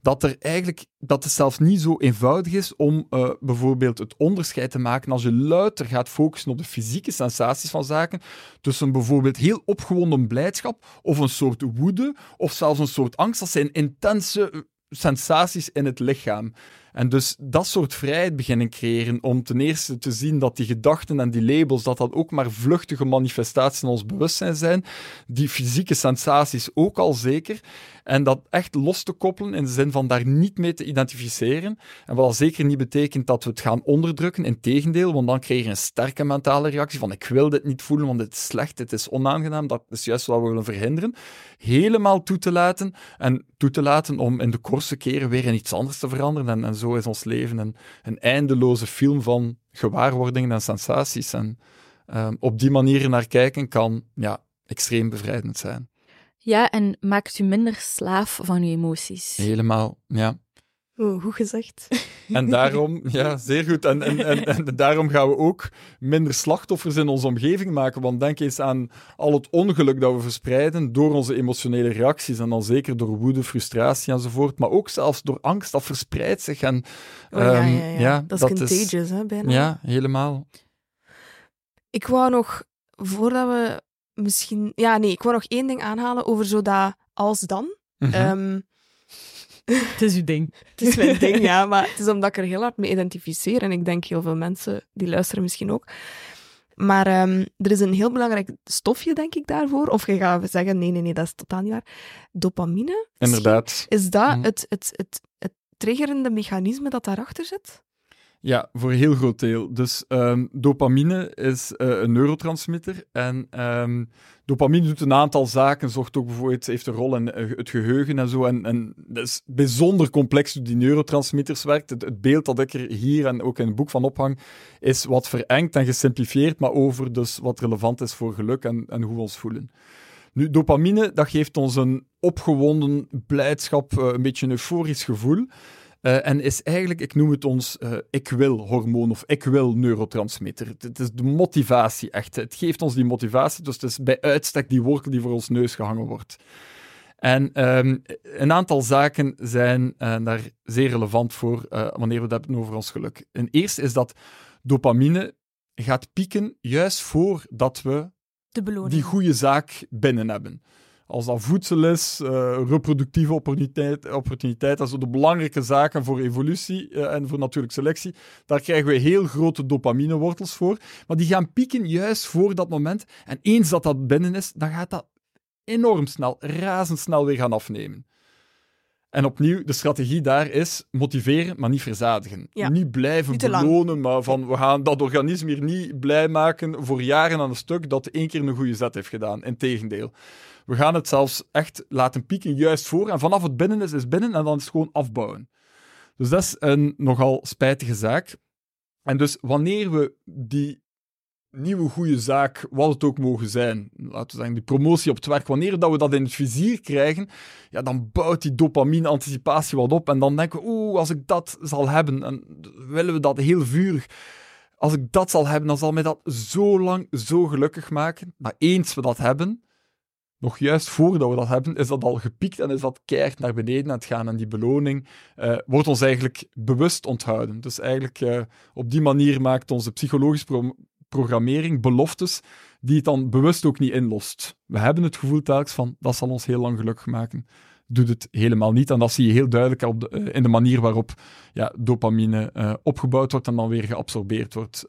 Speaker 3: dat er eigenlijk, dat het zelfs niet zo eenvoudig is om eh, bijvoorbeeld het onderscheid te maken als je louter gaat focussen op de fysieke sensaties van zaken, tussen bijvoorbeeld heel opgewonden blijdschap of een soort woede of zelfs een soort angst. Dat zijn intense eh, sensaties in het lichaam. En dus dat soort vrijheid beginnen creëren om ten eerste te zien dat die gedachten en die labels, dat dat ook maar vluchtige manifestaties in ons bewustzijn zijn, die fysieke sensaties ook al zeker, en dat echt los te koppelen in de zin van daar niet mee te identificeren. En wat al zeker niet betekent dat we het gaan onderdrukken, integendeel, want dan krijg je een sterke mentale reactie van ik wil dit niet voelen, want dit is slecht, dit is onaangenaam, dat is juist wat we willen verhinderen. Helemaal toe te laten en toe te laten om in de kortste keren weer in iets anders te veranderen. En, en zo is ons leven een, een eindeloze film van gewaarwordingen en sensaties. En ehm, op die manier naar kijken kan ja, extreem bevrijdend zijn.
Speaker 1: Ja, en maakt u minder slaaf van uw emoties.
Speaker 3: Helemaal, ja.
Speaker 2: Oh, goed gezegd.
Speaker 3: En daarom, ja, zeer goed. En, en, en, en daarom gaan we ook minder slachtoffers in onze omgeving maken. Want denk eens aan al het ongeluk dat we verspreiden door onze emotionele reacties. En dan zeker door woede, frustratie enzovoort. Maar ook zelfs door angst, dat verspreidt zich. En,
Speaker 2: Oh, ja,
Speaker 3: ehm,
Speaker 2: ja, ja. Dat is
Speaker 3: dat
Speaker 2: contagious, hè, bijna.
Speaker 3: Ja, helemaal.
Speaker 2: Ik wou nog, voordat we misschien... Ja, nee, ik wou nog één ding aanhalen over zo dat als dan. Ehm,
Speaker 1: Het is uw ding.
Speaker 2: het is mijn ding, ja, maar het is omdat ik er heel hard mee identificeer. En ik denk heel veel mensen die luisteren misschien ook. Maar ehm, er is een heel belangrijk stofje, denk ik, daarvoor. Of je gaat zeggen, nee, nee, nee, dat is totaal niet waar. Dopamine.
Speaker 3: Inderdaad.
Speaker 2: Is dat
Speaker 3: Mhm.
Speaker 2: het, het, het, het triggerende mechanisme dat daarachter zit?
Speaker 3: Ja, voor een heel groot deel. Dus um, dopamine is uh, een neurotransmitter. En um, dopamine doet een aantal zaken. Zorgt ook bijvoorbeeld, heeft een rol in uh, het geheugen en zo. En, en dat is bijzonder complex hoe die neurotransmitters werkt. Het, beeld dat ik er hier en ook in het boek van ophang, is wat verengd en gesimplifieerd, maar over dus wat relevant is voor geluk en, en hoe we ons voelen. Nu, dopamine, dat geeft ons een opgewonden blijdschap, uh, een beetje een euforisch gevoel. Uh, en is eigenlijk, ik noem het ons uh, ik wil hormoon of ik wil neurotransmitter. Het is de motivatie echt. Het geeft ons die motivatie, dus het is bij uitstek die wortel die voor ons neus gehangen wordt. En um, een aantal zaken zijn uh, daar zeer relevant voor wanneer we het hebben over ons geluk. En eerst is dat dopamine gaat pieken juist voordat we die goede zaak binnen hebben als dat voedsel is, uh, reproductieve opportuniteit, opportuniteit, dat zijn de belangrijke zaken voor evolutie uh, en voor natuurlijke selectie. Daar krijgen we heel grote dopaminewortels voor. Maar die gaan pieken juist voor dat moment. En eens dat dat binnen is, dan gaat dat enorm snel, razendsnel weer gaan afnemen. En opnieuw, de strategie daar is motiveren, maar niet verzadigen.
Speaker 2: Ja.
Speaker 3: Niet blijven
Speaker 2: Niet
Speaker 3: belonen, maar van we gaan dat organisme hier niet blij maken voor jaren aan een stuk dat één keer een goede zet heeft gedaan. Integendeel. We gaan het zelfs echt laten pieken juist voor. En vanaf het binnen is, is binnen en dan is het gewoon afbouwen. Dus dat is een nogal spijtige zaak. En dus wanneer we die nieuwe goede zaak, wat het ook mogen zijn, laten we zeggen, die promotie op het werk, wanneer dat we dat in het vizier krijgen, ja, dan bouwt die dopamine-anticipatie wat op. En dan denken we, oeh, als ik dat zal hebben, en willen we dat heel vurig. Als ik dat zal hebben, dan zal mij dat zo lang zo gelukkig maken. Maar eens we dat hebben, nog juist voordat we dat hebben, is dat al gepiekt en is dat keihard naar beneden aan het gaan. En die beloning uh, wordt ons eigenlijk bewust onthouden. Dus eigenlijk uh, op die manier maakt onze psychologische pro programmering beloftes die het dan bewust ook niet inlost. We hebben het gevoel telkens van, dat zal ons heel lang gelukkig maken. Doet het helemaal niet. En dat zie je heel duidelijk op de, uh, in de manier waarop ja, dopamine opgebouwd wordt en dan weer geabsorbeerd wordt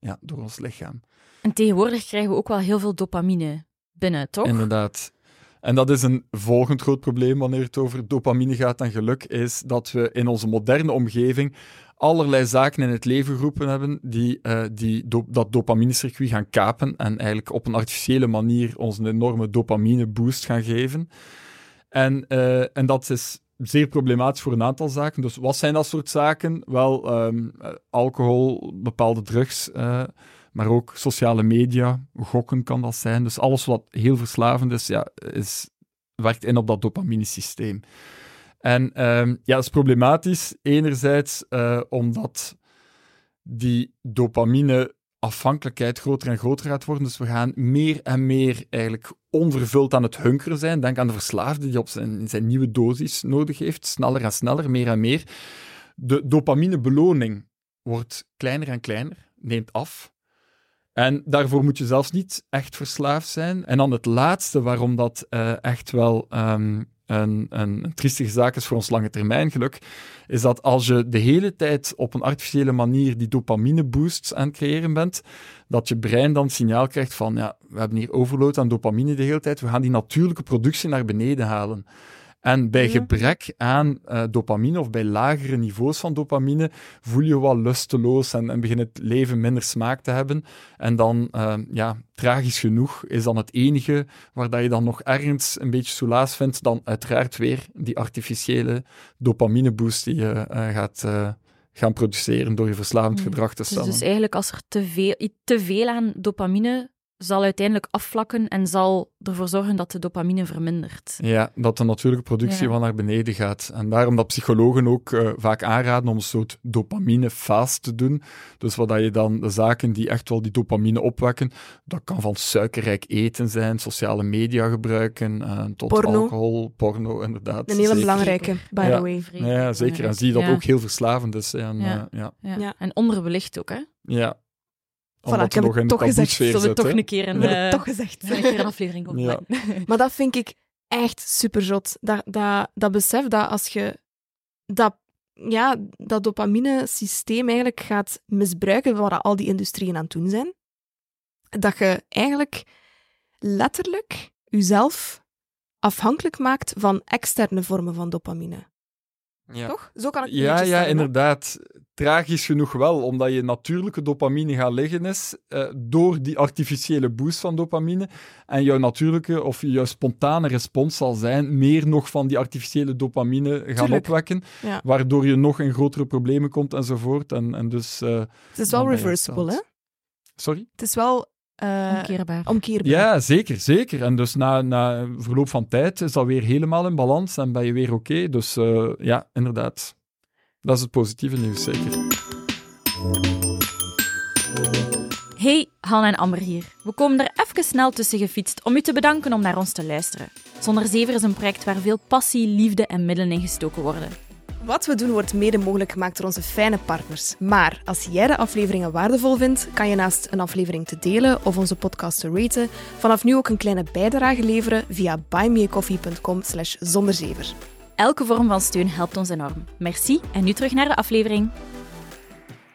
Speaker 3: ja, door ons lichaam.
Speaker 1: En tegenwoordig krijgen we ook wel heel veel dopamine binnen, toch?
Speaker 3: Inderdaad. En dat is een volgend groot probleem wanneer het over dopamine gaat en geluk, is dat we in onze moderne omgeving allerlei zaken in het leven geroepen hebben die, uh, die dat dopaminecircuit gaan kapen en eigenlijk op een artificiële manier ons een enorme dopamine boost gaan geven. En, uh, en dat is zeer problematisch voor een aantal zaken. Dus wat zijn dat soort zaken? Wel, um, alcohol, bepaalde drugs, maar ook sociale media, gokken kan dat zijn. Dus alles wat heel verslavend is, ja, is werkt in op dat dopaminesysteem. En um, ja, dat is problematisch. Enerzijds uh, omdat die dopamine afhankelijkheid groter en groter gaat worden. Dus we gaan meer en meer eigenlijk onvervuld aan het hunkeren zijn. Denk aan de verslaafde die op zijn, zijn nieuwe dosis nodig heeft. Sneller en sneller, meer en meer. De dopaminebeloning wordt kleiner en kleiner, neemt af. En daarvoor moet je zelfs niet echt verslaafd zijn. En dan het laatste waarom dat uh, echt wel um, een, een triestige zaak is voor ons lange termijn geluk, is dat als je de hele tijd op een artificiële manier die dopamine boosts aan het creëren bent, dat je brein dan signaal krijgt van ja, we hebben hier overload aan dopamine de hele tijd, we gaan die natuurlijke productie naar beneden halen. En bij gebrek aan uh, dopamine of bij lagere niveaus van dopamine voel je wat lusteloos en, en begint het leven minder smaak te hebben. En dan, uh, ja, tragisch genoeg, is dan het enige waar dat je dan nog ergens een beetje soelaas vindt, dan uiteraard weer die artificiële dopamineboost die je uh, gaat gaan produceren door je verslavend gedrag te stellen.
Speaker 1: Dus, dus eigenlijk als er te veel, te veel aan dopamine zal uiteindelijk afvlakken en zal ervoor zorgen dat de dopamine vermindert.
Speaker 3: Ja, dat de natuurlijke productie ja. wel naar beneden gaat. En daarom dat psychologen ook uh, vaak aanraden om een soort dopamine-fast te doen. Dus wat je dan de zaken die echt wel die dopamine opwekken, dat kan van suikerrijk eten zijn, sociale media gebruiken, uh, tot
Speaker 2: porno.
Speaker 3: alcohol, porno, inderdaad.
Speaker 2: Een hele zeker. belangrijke, by
Speaker 3: ja.
Speaker 2: the way.
Speaker 3: Ja, zeker. En zie je dat ja. ook heel verslavend is. En,
Speaker 1: ja.
Speaker 3: Uh,
Speaker 1: ja. en onderbelicht ook, hè?
Speaker 3: Ja,
Speaker 2: Voilà, ik heb het toch gezegd.
Speaker 1: Zullen we toch een keer een,
Speaker 2: uh, toch gezegd.
Speaker 1: een, keer een aflevering
Speaker 3: ja.
Speaker 2: Maar dat vind ik echt super zot. Dat, dat, dat besef dat als je dat, ja, dat dopamine-systeem eigenlijk gaat misbruiken wat al die industrieën aan het doen zijn, dat je eigenlijk letterlijk jezelf afhankelijk maakt van externe vormen van dopamine.
Speaker 3: Ja.
Speaker 2: Toch? Zo kan ik het
Speaker 3: Ja, ja,
Speaker 2: stellen,
Speaker 3: inderdaad. Tragisch genoeg wel, omdat je natuurlijke dopamine gaat liggen is uh, door die artificiële boost van dopamine. En jouw natuurlijke of jouw spontane respons zal zijn meer nog van die artificiële dopamine gaan
Speaker 2: Tuurlijk.
Speaker 3: opwekken,
Speaker 2: Ja.
Speaker 3: waardoor je nog in grotere problemen komt enzovoort. En, en dus, uh,
Speaker 2: Het is wel reversible, hè?
Speaker 3: Sorry?
Speaker 2: Het is wel eh,
Speaker 1: Omkeerbaar.
Speaker 2: omkeerbaar.
Speaker 3: Ja, zeker, zeker. En dus na, na verloop van tijd is dat weer helemaal in balans en ben je weer oké. Dus uh, ja, inderdaad. Dat is het positieve nieuws, zeker.
Speaker 1: Hey, Han en Amber hier. We komen er even snel tussen gefietst om u te bedanken om naar ons te luisteren. Zonder Zever is een project waar veel passie, liefde en middelen in gestoken worden.
Speaker 2: Wat we doen wordt mede mogelijk gemaakt door onze fijne partners. Maar als jij de afleveringen waardevol vindt, kan je naast een aflevering te delen of onze podcast te raten, vanaf nu ook een kleine bijdrage leveren via buymeacoffee.com slash zonderzever.
Speaker 1: Elke vorm van steun helpt ons enorm. Merci en nu terug naar de aflevering.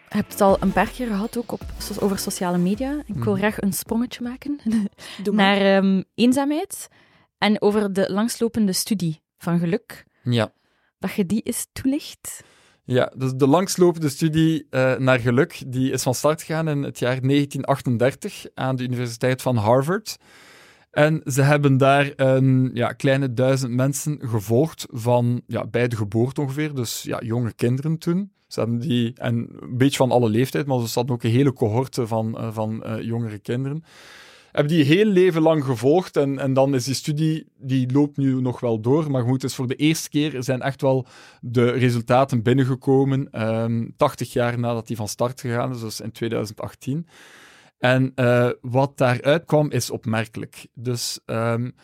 Speaker 1: Je hebt het al een paar keer gehad, ook op, over sociale media. Ik wil
Speaker 3: Mhm.
Speaker 1: graag een sprongetje maken naar ehm, eenzaamheid en over de langslopende studie van geluk.
Speaker 3: Ja.
Speaker 1: Dat je die eens toelicht.
Speaker 3: Ja, dus de langslopende studie uh, naar geluk die is van start gegaan in het jaar 1938 aan de Universiteit van Harvard. En ze hebben daar een ja, kleine duizend mensen gevolgd van ja, bij de geboorte ongeveer, dus ja, jonge kinderen toen. Ze hebben die, en een beetje van alle leeftijd, maar ze hadden ook een hele cohorte van, uh, van uh, jongere kinderen. Hebben die heel leven lang gevolgd en, en dan is die studie, die loopt nu nog wel door, maar goed, dus voor de eerste keer zijn echt wel de resultaten binnengekomen, um, 80 jaar nadat die van start gegaan is, dus in 2018. En uh, wat daaruit kwam is opmerkelijk. Dus um,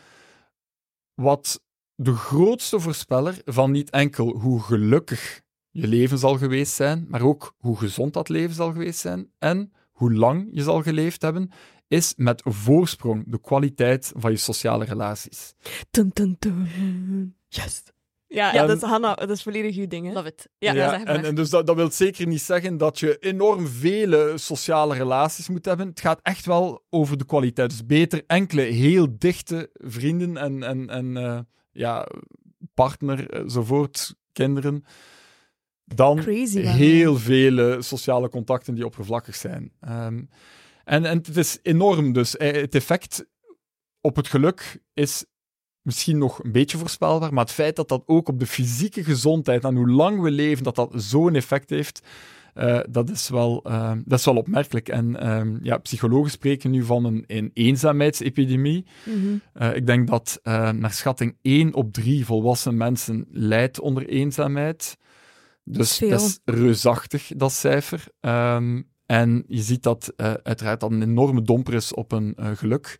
Speaker 3: wat de grootste voorspeller van niet enkel hoe gelukkig je leven zal geweest zijn, maar ook hoe gezond dat leven zal geweest zijn en hoe lang je zal geleefd hebben, is met voorsprong de kwaliteit van je sociale relaties.
Speaker 2: Yes. Ja, ja, dat is Hanna, dat is volledig uw ding. Hè?
Speaker 1: Love it.
Speaker 3: Ja, ja en, en, dus dat, dat wil zeker niet zeggen dat je enorm vele sociale relaties moet hebben. Het gaat echt wel over de kwaliteit. Dus beter enkele heel dichte vrienden en, en, en uh, ja, partner, enzovoort, kinderen, dan
Speaker 2: Crazy,
Speaker 3: heel vele sociale contacten die oppervlakkig zijn. Um, en, en het is enorm, dus het effect op het geluk is misschien nog een beetje voorspelbaar, maar het feit dat dat ook op de fysieke gezondheid en hoe lang we leven, dat dat zo'n effect heeft, uh, dat, is wel, uh, dat is wel opmerkelijk. En uh, ja, psychologen spreken nu van een, een eenzaamheidsepidemie.
Speaker 2: Mm -hmm.
Speaker 3: ik denk dat eh, naar schatting 1 op 3 volwassen mensen lijdt onder eenzaamheid. Dus dat is reusachtig, dat cijfer. Um, en je ziet dat uiteraard dat een enorme domper is op een geluk,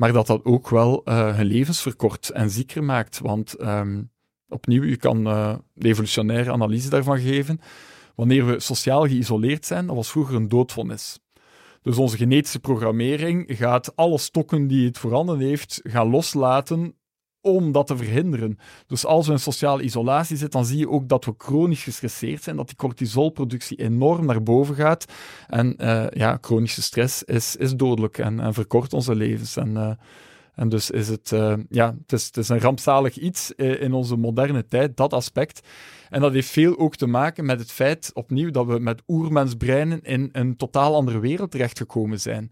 Speaker 3: maar dat dat ook wel uh, hun levens verkort en zieker maakt. Want um, opnieuw, je kan de evolutionaire analyse daarvan geven. Wanneer we sociaal geïsoleerd zijn, dat was vroeger een doodvonnis. Dus onze genetische programmering gaat alle stokken die het voorhanden heeft, gaan loslaten om dat te verhinderen. Dus als we in sociale isolatie zitten, dan zie je ook dat we chronisch gestresseerd zijn, dat die cortisolproductie enorm naar boven gaat. En uh, ja, chronische stress is, is dodelijk en, verkort onze levens. En, uh, en dus is het, uh, ja, het is, het is een rampzalig iets in onze moderne tijd, dat aspect. En dat heeft veel ook te maken met het feit, opnieuw, dat we met oermensbreinen in een totaal andere wereld terechtgekomen zijn.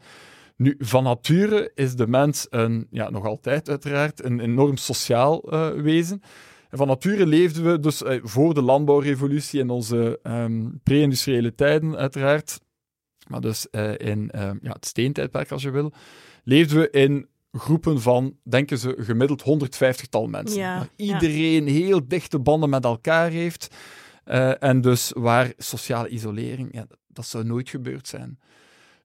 Speaker 3: Nu, van nature is de mens een, ja, nog altijd uiteraard, een enorm sociaal uh, wezen. En van nature leefden we dus uh, voor de landbouwrevolutie in onze um, pre-industriële tijden, uiteraard, maar dus uh, in ja, het steentijdperk als je wil, leefden we in groepen van, denken ze, gemiddeld 150-tal mensen.
Speaker 2: Ja,
Speaker 3: waar iedereen ja. heel dichte banden met elkaar heeft. Uh, en dus waar sociale isolering, ja, dat zou nooit gebeurd zijn.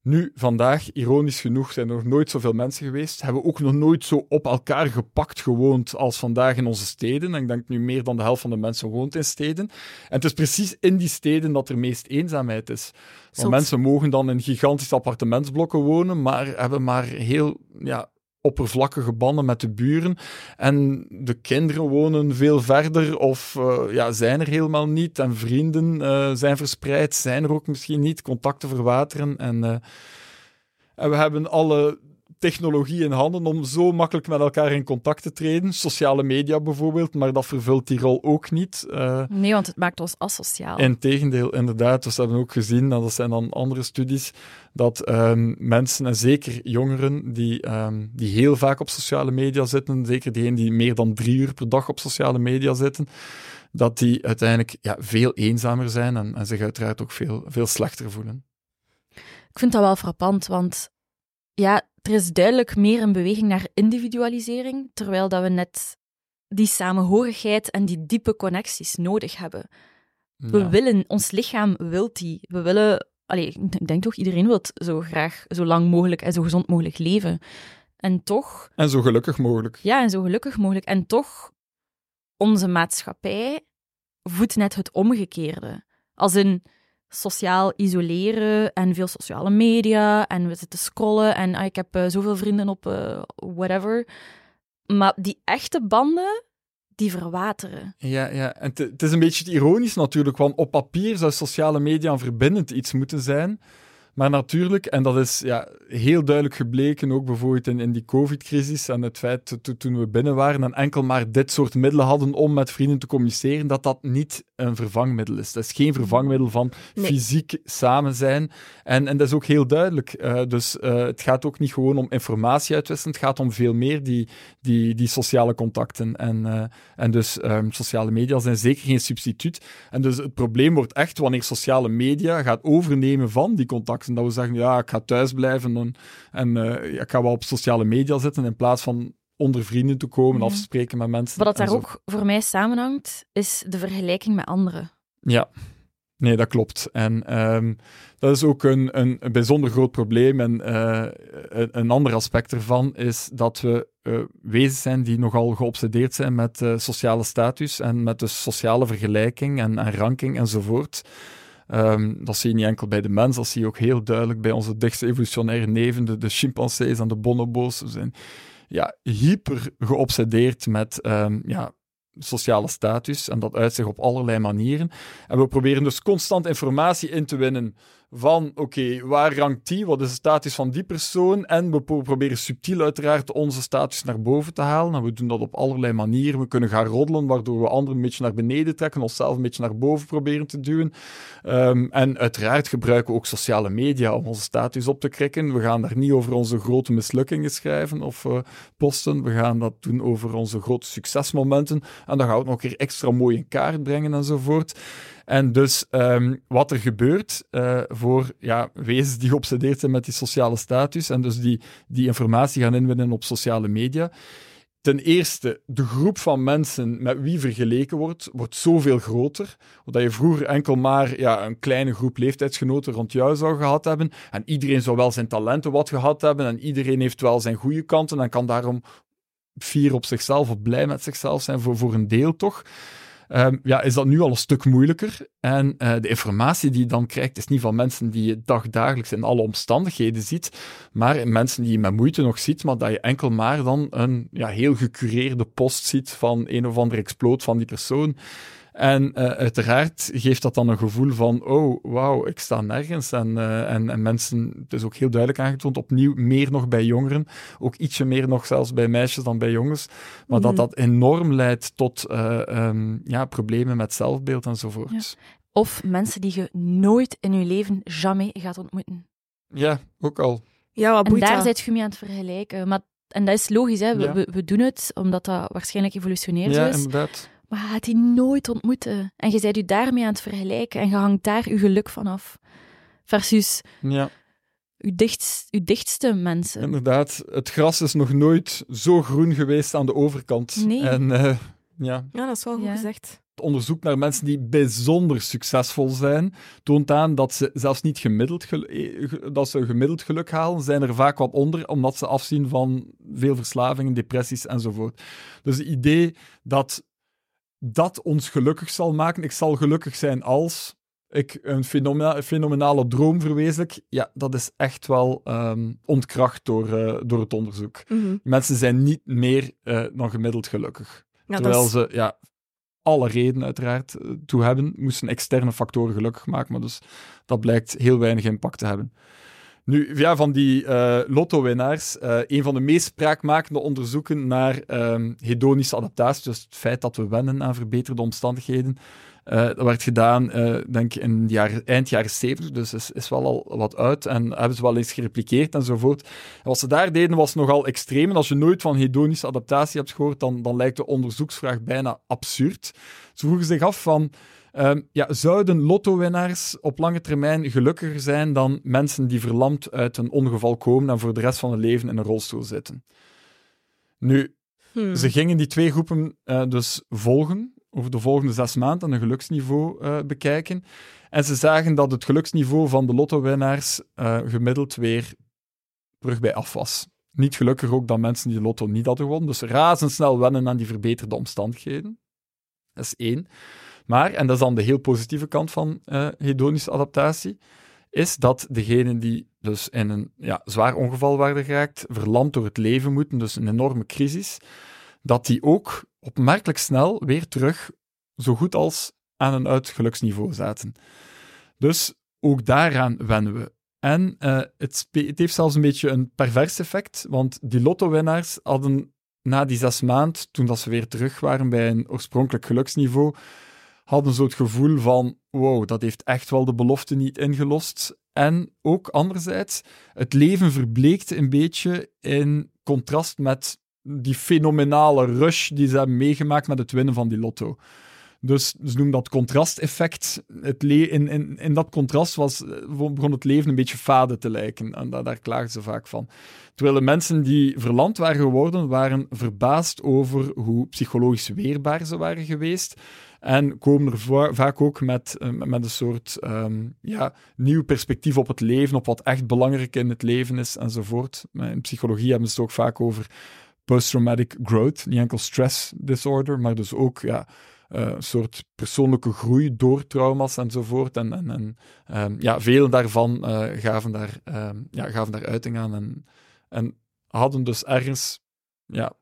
Speaker 3: Nu, vandaag, ironisch genoeg, zijn er nog nooit zoveel mensen geweest. Hebben we ook nog nooit zo op elkaar gepakt gewoond als vandaag in onze steden. En ik denk nu meer dan de helft van de mensen woont in steden. En het is precies in die steden dat er meest eenzaamheid is. Want mensen mogen dan in gigantische appartementsblokken wonen, maar hebben maar heel ja, oppervlakkige banden met de buren. En de kinderen wonen veel verder of uh, ja, zijn er helemaal niet. En vrienden uh, zijn verspreid, zijn er ook misschien niet. Contacten verwateren. En, uh, en we hebben alle technologie in handen om zo makkelijk met elkaar in contact te treden. Sociale media bijvoorbeeld, maar dat vervult die rol ook niet. Uh,
Speaker 1: nee, want het maakt ons asociaal.
Speaker 3: Integendeel, inderdaad. Dus we hebben ook gezien, dat zijn dan andere studies, dat um, mensen, en zeker jongeren, die, um, die heel vaak op sociale media zitten, zeker diegenen die meer dan drie uur per dag op sociale media zitten, dat die uiteindelijk ja, veel eenzamer zijn en, en zich uiteraard ook veel, veel slechter voelen.
Speaker 1: Ik vind dat wel frappant, want ja, er is duidelijk meer een beweging naar individualisering, terwijl dat we net die samenhorigheid en die diepe connecties nodig hebben. We willen, ons lichaam wil die. We willen, allez, ik denk toch, iedereen wil zo graag zo lang mogelijk en zo gezond mogelijk leven. En toch...
Speaker 3: En zo gelukkig mogelijk.
Speaker 1: Ja, en zo gelukkig mogelijk. En toch, onze maatschappij voedt net het omgekeerde. Als in, sociaal isoleren en veel sociale media en we zitten scrollen en ah, ik heb uh, zoveel vrienden op uh, whatever. Maar die echte banden, die verwateren.
Speaker 3: Ja, ja. en het is een beetje ironisch natuurlijk, want op papier zou sociale media een verbindend iets moeten zijn. Maar natuurlijk, en dat is ja, heel duidelijk gebleken, ook bijvoorbeeld in, in die COVID-crisis en het feit toen we binnen waren en enkel maar dit soort middelen hadden om met vrienden te communiceren, dat dat niet een vervangmiddel is. Dat is geen vervangmiddel van fysiek samen zijn. En, en dat is ook heel duidelijk. Uh, dus uh, het gaat ook niet gewoon om informatie uitwisselen, het gaat om veel meer die, die, die sociale contacten. En, uh, en dus um, sociale media zijn zeker geen substituut. En dus het probleem wordt echt wanneer sociale media gaat overnemen van die contacten en dat we zeggen, ja, ik ga thuis blijven en, en uh, ik ga wel op sociale media zitten in plaats van onder vrienden te komen, mm. afspreken met mensen.
Speaker 1: Wat dat daar ook voor mij samenhangt, is de vergelijking met anderen.
Speaker 3: Ja, nee, dat klopt. En um, dat is ook een, een, een, bijzonder groot probleem. En uh, een, een, ander aspect ervan is dat we uh, wezens zijn die nogal geobsedeerd zijn met uh, sociale status en met de sociale vergelijking en, en ranking enzovoort. Um, dat zie je niet enkel bij de mens, dat zie je ook heel duidelijk bij onze dichtste evolutionaire neven, de, chimpansees en de bonobo's. Ze zijn ja, hyper geobsedeerd met um, ja, sociale status en dat uit zich op allerlei manieren. En we proberen dus constant informatie in te winnen van, oké, waar rankt die? Wat is de status van die persoon? En we proberen subtiel uiteraard onze status naar boven te halen. En we doen dat op allerlei manieren. We kunnen gaan roddelen, waardoor we anderen een beetje naar beneden trekken, onszelf een beetje naar boven proberen te duwen. Um, en uiteraard gebruiken we ook sociale media om onze status op te krikken. We gaan daar niet over onze grote mislukkingen schrijven of uh, posten. We gaan dat doen over onze grote succesmomenten. En dan gaan we het nog een keer extra mooi in kaart brengen enzovoort. En dus um, wat er gebeurt uh, voor ja, wezens die geobsedeerd zijn met die sociale status en dus die, die informatie gaan inwinnen op sociale media. Ten eerste, de groep van mensen met wie vergeleken wordt, wordt zoveel groter. Omdat je vroeger enkel maar ja, een kleine groep leeftijdsgenoten rond jou zou gehad hebben. En iedereen zou wel zijn talenten wat gehad hebben. En iedereen heeft wel zijn goede kanten en kan daarom fier op zichzelf of blij met zichzelf zijn, voor, voor een deel toch. Um, ja, is dat nu al een stuk moeilijker. En uh, de informatie die je dan krijgt, is niet van mensen die je dagdagelijks in alle omstandigheden ziet, maar mensen die je met moeite nog ziet, maar dat je enkel maar dan een ja, heel gecureerde post ziet van een of andere exploot van die persoon. En uh, uiteraard geeft dat dan een gevoel van, oh, wauw, ik sta nergens. En, uh, en, en, mensen, het is ook heel duidelijk aangetoond, opnieuw meer nog bij jongeren, ook ietsje meer nog zelfs bij meisjes dan bij jongens, maar dat mhm. dat enorm leidt tot uh, um, ja, problemen met zelfbeeld enzovoort. Ja.
Speaker 1: Of mensen die je nooit in je leven jamais gaat ontmoeten.
Speaker 3: Ja, ook al.
Speaker 1: Ja, wat en daar zit je mee aan het vergelijken. Maar, en dat is logisch, hè? We, ja. we, we, doen het omdat dat waarschijnlijk evolutionair
Speaker 3: ja,
Speaker 1: is.
Speaker 3: Ja, inderdaad.
Speaker 1: Maar je gaat die nooit ontmoeten. En je bent u daarmee aan het vergelijken en je hangt daar je geluk van af. Versus
Speaker 3: ja.
Speaker 1: uw, dichtst, uw dichtste mensen.
Speaker 3: Inderdaad, het gras is nog nooit zo groen geweest aan de overkant.
Speaker 1: Nee.
Speaker 3: En, uh, ja.
Speaker 2: ja, dat is wel goed ja. gezegd.
Speaker 3: Het onderzoek naar mensen die bijzonder succesvol zijn, toont aan dat ze zelfs niet gemiddeld, dat ze gemiddeld geluk halen, zijn er vaak wat onder, omdat ze afzien van veel verslavingen, depressies enzovoort. Dus het idee dat dat ons gelukkig zal maken. Ik zal gelukkig zijn als ik een fenomena fenomenale droom verwezenlijk. Ja, dat is echt wel um, ontkracht door, uh, door het onderzoek.
Speaker 2: Mm -hmm.
Speaker 3: Mensen zijn niet meer uh, dan gemiddeld gelukkig. Ja, Terwijl is... ze ja, alle redenen uiteraard uh, toe hebben, moesten externe factoren gelukkig maken, maar dus dat blijkt heel weinig impact te hebben. Nu, van die uh, lotto-winnaars, uh, een van de meest spraakmakende onderzoeken naar um, hedonische adaptatie, dus het feit dat we wennen aan verbeterde omstandigheden, uh, dat werd gedaan, denk in jaren, eind jaren 70, dus is, is wel al wat uit en hebben ze wel eens gerepliceerd enzovoort. En wat ze daar deden was nogal extreem. En als je nooit van hedonische adaptatie hebt gehoord, dan, dan lijkt de onderzoeksvraag bijna absurd. Ze vroegen zich af van Um, ja, zouden lotto-winnaars op lange termijn gelukkiger zijn dan mensen die verlamd uit een ongeval komen en voor de rest van hun leven in een rolstoel zitten? Nu, hmm. ze gingen die twee groepen uh, dus volgen, over de volgende zes maanden, een geluksniveau uh, bekijken. En ze zagen dat het geluksniveau van de lotto-winnaars uh, gemiddeld weer terug bij af was. Niet gelukkiger ook dan mensen die de lotto niet hadden gewonnen. Dus razendsnel wennen aan die verbeterde omstandigheden. Dat is één. Maar, en dat is dan de heel positieve kant van uh, hedonische adaptatie, is dat degenen die dus in een ja, zwaar ongeval waren geraakt, verlamd door het leven moeten, dus een enorme crisis, dat die ook opmerkelijk snel weer terug zo goed als aan een uitgeluksniveau zaten. Dus ook daaraan wennen we. En uh, het, het, heeft zelfs een beetje een pervers effect, want die lotto-winnaars hadden na die zes maanden, toen dat ze weer terug waren bij een oorspronkelijk geluksniveau, hadden zo het gevoel van, wow, dat heeft echt wel de belofte niet ingelost. En ook anderzijds, het leven verbleekte een beetje in contrast met die fenomenale rush die ze hebben meegemaakt met het winnen van die lotto. Dus ze noemen dat contrasteffect. Het in, in, in dat contrast was, begon het leven een beetje fade te lijken. En daar, daar klaagden ze vaak van. Terwijl de mensen die verland waren geworden, waren verbaasd over hoe psychologisch weerbaar ze waren geweest. En komen er vaak ook met, eh, met een soort um, ja, nieuw perspectief op het leven, op wat echt belangrijk in het leven is enzovoort. In psychologie hebben ze het ook vaak over post-traumatic growth. Niet enkel stress disorder, maar dus ook ja, uh, een soort persoonlijke groei door trauma's enzovoort. En, en, en um, ja, veel daarvan uh, gaven, daar, um, ja, gaven daar uiting aan. En, en hadden dus ergens ja,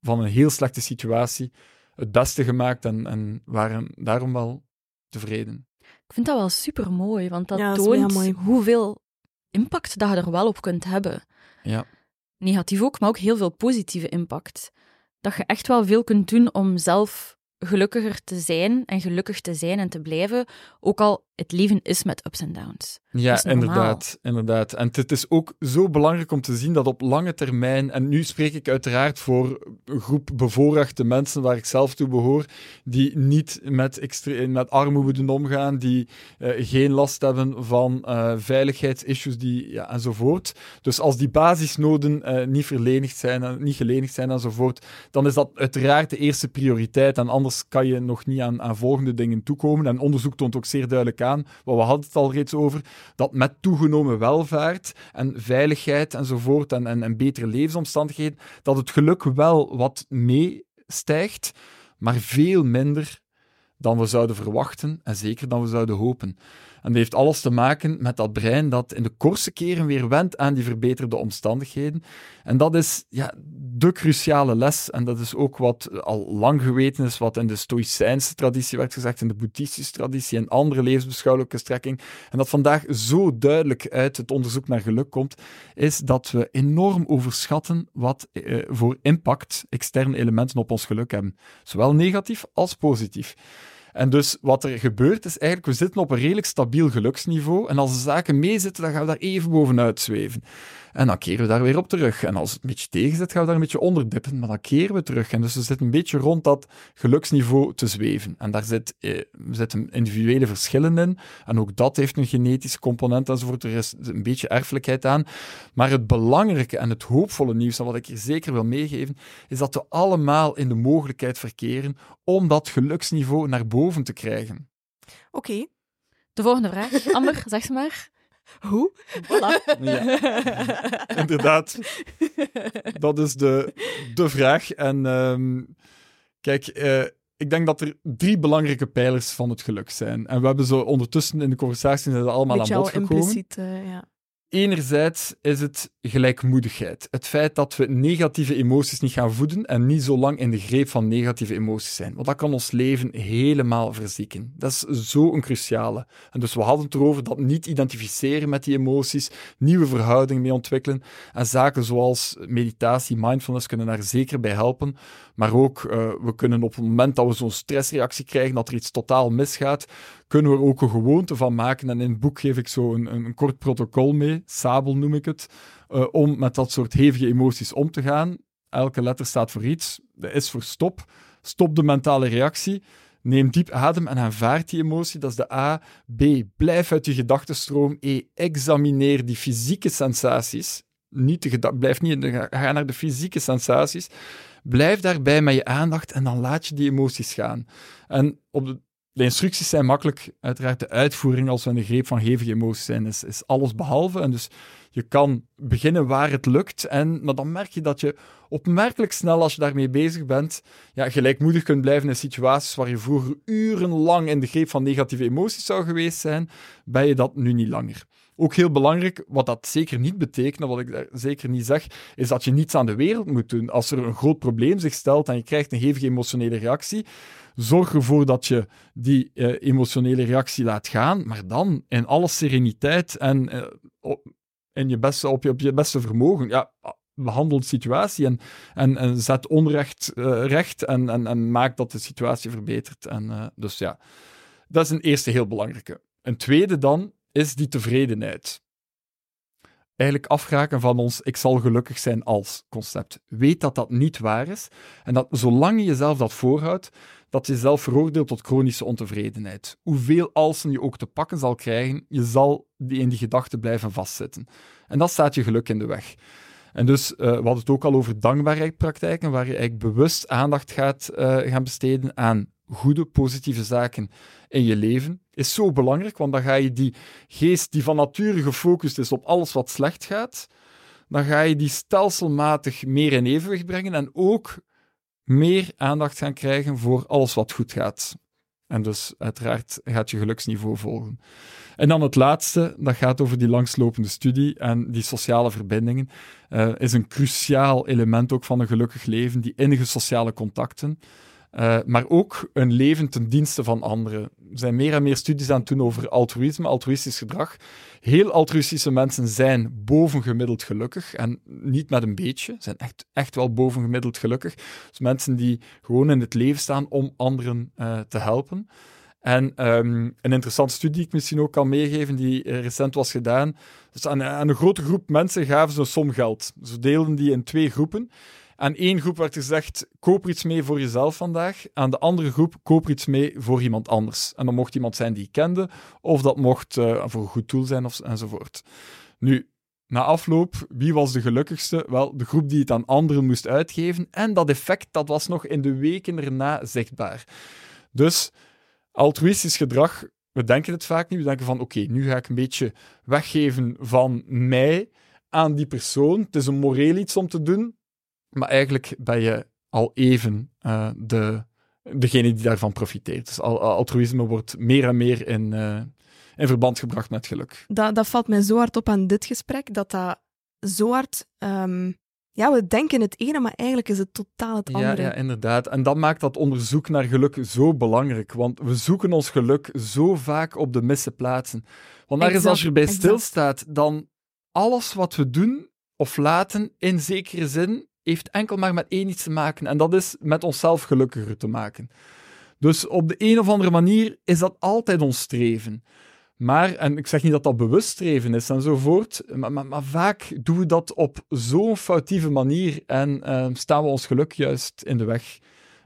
Speaker 3: van een heel slechte situatie het beste gemaakt en, en waren daarom wel tevreden.
Speaker 1: Ik vind dat wel super mooi, want dat, toont hoeveel impact dat je er wel op kunt hebben.
Speaker 3: Ja.
Speaker 1: Negatief ook, maar ook heel veel positieve impact. Dat je echt wel veel kunt doen om zelf gelukkiger te zijn en gelukkig te zijn en te blijven, ook al het leven is met ups en downs.
Speaker 3: Ja, inderdaad, inderdaad. En het is ook zo belangrijk om te zien dat op lange termijn, en nu spreek ik uiteraard voor een groep bevoorrechte mensen waar ik zelf toe behoor, die niet met, met armoede doen omgaan, die uh, geen last hebben van uh, veiligheidsissues die, ja, enzovoort. Dus als die basisnoden uh, niet verlenigd zijn, niet gelenigd zijn enzovoort, dan is dat uiteraard de eerste prioriteit. En anders kan je nog niet aan, aan volgende dingen toekomen. En onderzoek toont ook zeer duidelijk aan, wat we hadden het al reeds over, dat met toegenomen welvaart en veiligheid enzovoort en, en, en betere levensomstandigheden, dat het geluk wel wat meestijgt, maar veel minder dan we zouden verwachten en zeker dan we zouden hopen. En dat heeft alles te maken met dat brein dat in de kortste keren weer wendt aan die verbeterde omstandigheden. En dat is ja, de cruciale les. En dat is ook wat al lang geweten is, wat in de Stoïcijnse traditie werd gezegd, in de Boeddhistische traditie en andere levensbeschouwelijke strekking. En dat vandaag zo duidelijk uit het onderzoek naar geluk komt, is dat we enorm overschatten wat eh, voor impact externe elementen op ons geluk hebben. Zowel negatief als positief. En dus wat er gebeurt is eigenlijk, we zitten op een redelijk stabiel geluksniveau. En als de zaken meezitten, dan gaan we daar even bovenuit zweven. En dan keren we daar weer op terug. En als het een beetje tegen zit, gaan we daar een beetje onder dippen, maar dan keren we terug. En dus we zitten een beetje rond dat geluksniveau te zweven. En daar zit, eh, zitten individuele verschillen in. En ook dat heeft een genetische component enzovoort. Er is een beetje erfelijkheid aan. Maar het belangrijke en het hoopvolle nieuws, en wat ik hier zeker wil meegeven, is dat we allemaal in de mogelijkheid verkeren om dat geluksniveau naar boven te krijgen.
Speaker 2: Oké.
Speaker 1: De volgende vraag. Amber, zeg ze maar.
Speaker 2: Hoe?
Speaker 1: Voilà.
Speaker 3: Ja. Inderdaad. Dat is de, de vraag. En um, kijk, uh, ik denk dat er drie belangrijke pijlers van het geluk zijn. En we hebben zo ondertussen in de conversatie allemaal aan bod gekomen.
Speaker 2: Impliciet, uh, ja.
Speaker 3: Enerzijds is het gelijkmoedigheid. Het feit dat we negatieve emoties niet gaan voeden en niet zo lang in de greep van negatieve emoties zijn. Want dat kan ons leven helemaal verzieken. Dat is zo een cruciale. En dus we hadden het erover dat niet identificeren met die emoties, nieuwe verhoudingen mee ontwikkelen. En zaken zoals meditatie, mindfulness kunnen daar zeker bij helpen. Maar ook, uh, we kunnen op het moment dat we zo'n stressreactie krijgen, dat er iets totaal misgaat, kunnen we er ook een gewoonte van maken. En in het boek geef ik zo een, een kort protocol mee, Sabel noem ik het, uh, om met dat soort hevige emoties om te gaan. Elke letter staat voor iets. De is voor stop. Stop de mentale reactie. Neem diep adem en aanvaard die emotie. Dat is de A. B. Blijf uit je gedachtenstroom. E. Examineer die fysieke sensaties. Niet de blijf niet in de, ga naar de fysieke sensaties. Blijf daarbij met je aandacht en dan laat je die emoties gaan. En op de, de instructies zijn makkelijk, uiteraard de uitvoering als we in de greep van hevige emoties zijn, is, is alles behalve. En dus je kan beginnen waar het lukt, en, maar dan merk je dat je opmerkelijk snel, als je daarmee bezig bent, ja, gelijkmoedig kunt blijven in situaties waar je vroeger urenlang in de greep van negatieve emoties zou geweest zijn, ben je dat nu niet langer. Ook heel belangrijk, wat dat zeker niet betekent, wat ik daar zeker niet zeg, is dat je niets aan de wereld moet doen. Als er een groot probleem zich stelt en je krijgt een hevige emotionele reactie, zorg ervoor dat je die uh, emotionele reactie laat gaan, maar dan in alle sereniteit en uh, op, je beste, op, je, op je beste vermogen. Ja, behandel de situatie en, en, en zet onrecht uh, recht en, en, en, maak dat de situatie verbetert. En, dus ja, dat is een eerste heel belangrijke. Een tweede dan is die tevredenheid. Eigenlijk afraken van ons ik zal gelukkig zijn als concept. Weet dat dat niet waar is en dat zolang je jezelf dat voorhoudt, dat je jezelf veroordeelt tot chronische ontevredenheid. Hoeveel alsen je ook te pakken zal krijgen, je zal die in die gedachten blijven vastzitten. En dat staat je geluk in de weg. En dus, uh, we hadden het ook al over dankbaarheidspraktijken, waar je eigenlijk bewust aandacht gaat uh, gaan besteden aan goede, positieve zaken in je leven, is zo belangrijk, want dan ga je die geest die van nature gefocust is op alles wat slecht gaat, dan ga je die stelselmatig meer in evenwicht brengen en ook meer aandacht gaan krijgen voor alles wat goed gaat. En dus uiteraard gaat je geluksniveau volgen. En dan het laatste, dat gaat over die langslopende studie en die sociale verbindingen. Uh, is een cruciaal element ook van een gelukkig leven, die innige sociale contacten. Uh, maar ook een leven ten dienste van anderen. Er zijn meer en meer studies aan het doen over altruïsme, altruïstisch gedrag. Heel altruïstische mensen zijn bovengemiddeld gelukkig en niet met een beetje, zijn echt, echt wel bovengemiddeld gelukkig. Dus mensen die gewoon in het leven staan om anderen uh, te helpen. En um, een interessante studie die ik misschien ook kan meegeven, die recent was gedaan. Dus aan, aan, een grote groep mensen gaven ze een som geld. Ze deelden die in twee groepen. Aan één groep werd gezegd: koop iets mee voor jezelf vandaag. Aan de andere groep: koop iets mee voor iemand anders. En dat mocht iemand zijn die je kende, of dat mocht uh, voor een goed doel zijn, of, enzovoort. Nu, na afloop, wie was de gelukkigste? Wel, de groep die het aan anderen moest uitgeven. En dat effect dat was nog in de weken erna zichtbaar. Dus altruïstisch gedrag, we denken het vaak niet. We denken van, oké, nu ga ik een beetje weggeven van mij aan die persoon. Het is een moreel iets om te doen. Maar eigenlijk ben je al even uh, de, degene die daarvan profiteert. Dus altruïsme wordt meer en meer in, uh, in verband gebracht met geluk.
Speaker 2: Dat, dat valt mij zo hard op aan dit gesprek, dat dat zo hard... Um, ja, we denken het ene, maar eigenlijk is het totaal het andere.
Speaker 3: Ja, ja, inderdaad. En dat maakt dat onderzoek naar geluk zo belangrijk, want we zoeken ons geluk zo vaak op de misse plaatsen. Want ergens als je erbij stilstaat, dan alles wat we doen of laten, in zekere zin, heeft enkel maar met één iets te maken. En dat is met onszelf gelukkiger te maken. Dus op de een of andere manier is dat altijd ons streven. Maar, en ik zeg niet dat dat bewust streven is enzovoort, maar, maar, maar vaak doen we dat op zo'n foutieve manier en uh, staan we ons geluk juist in de weg.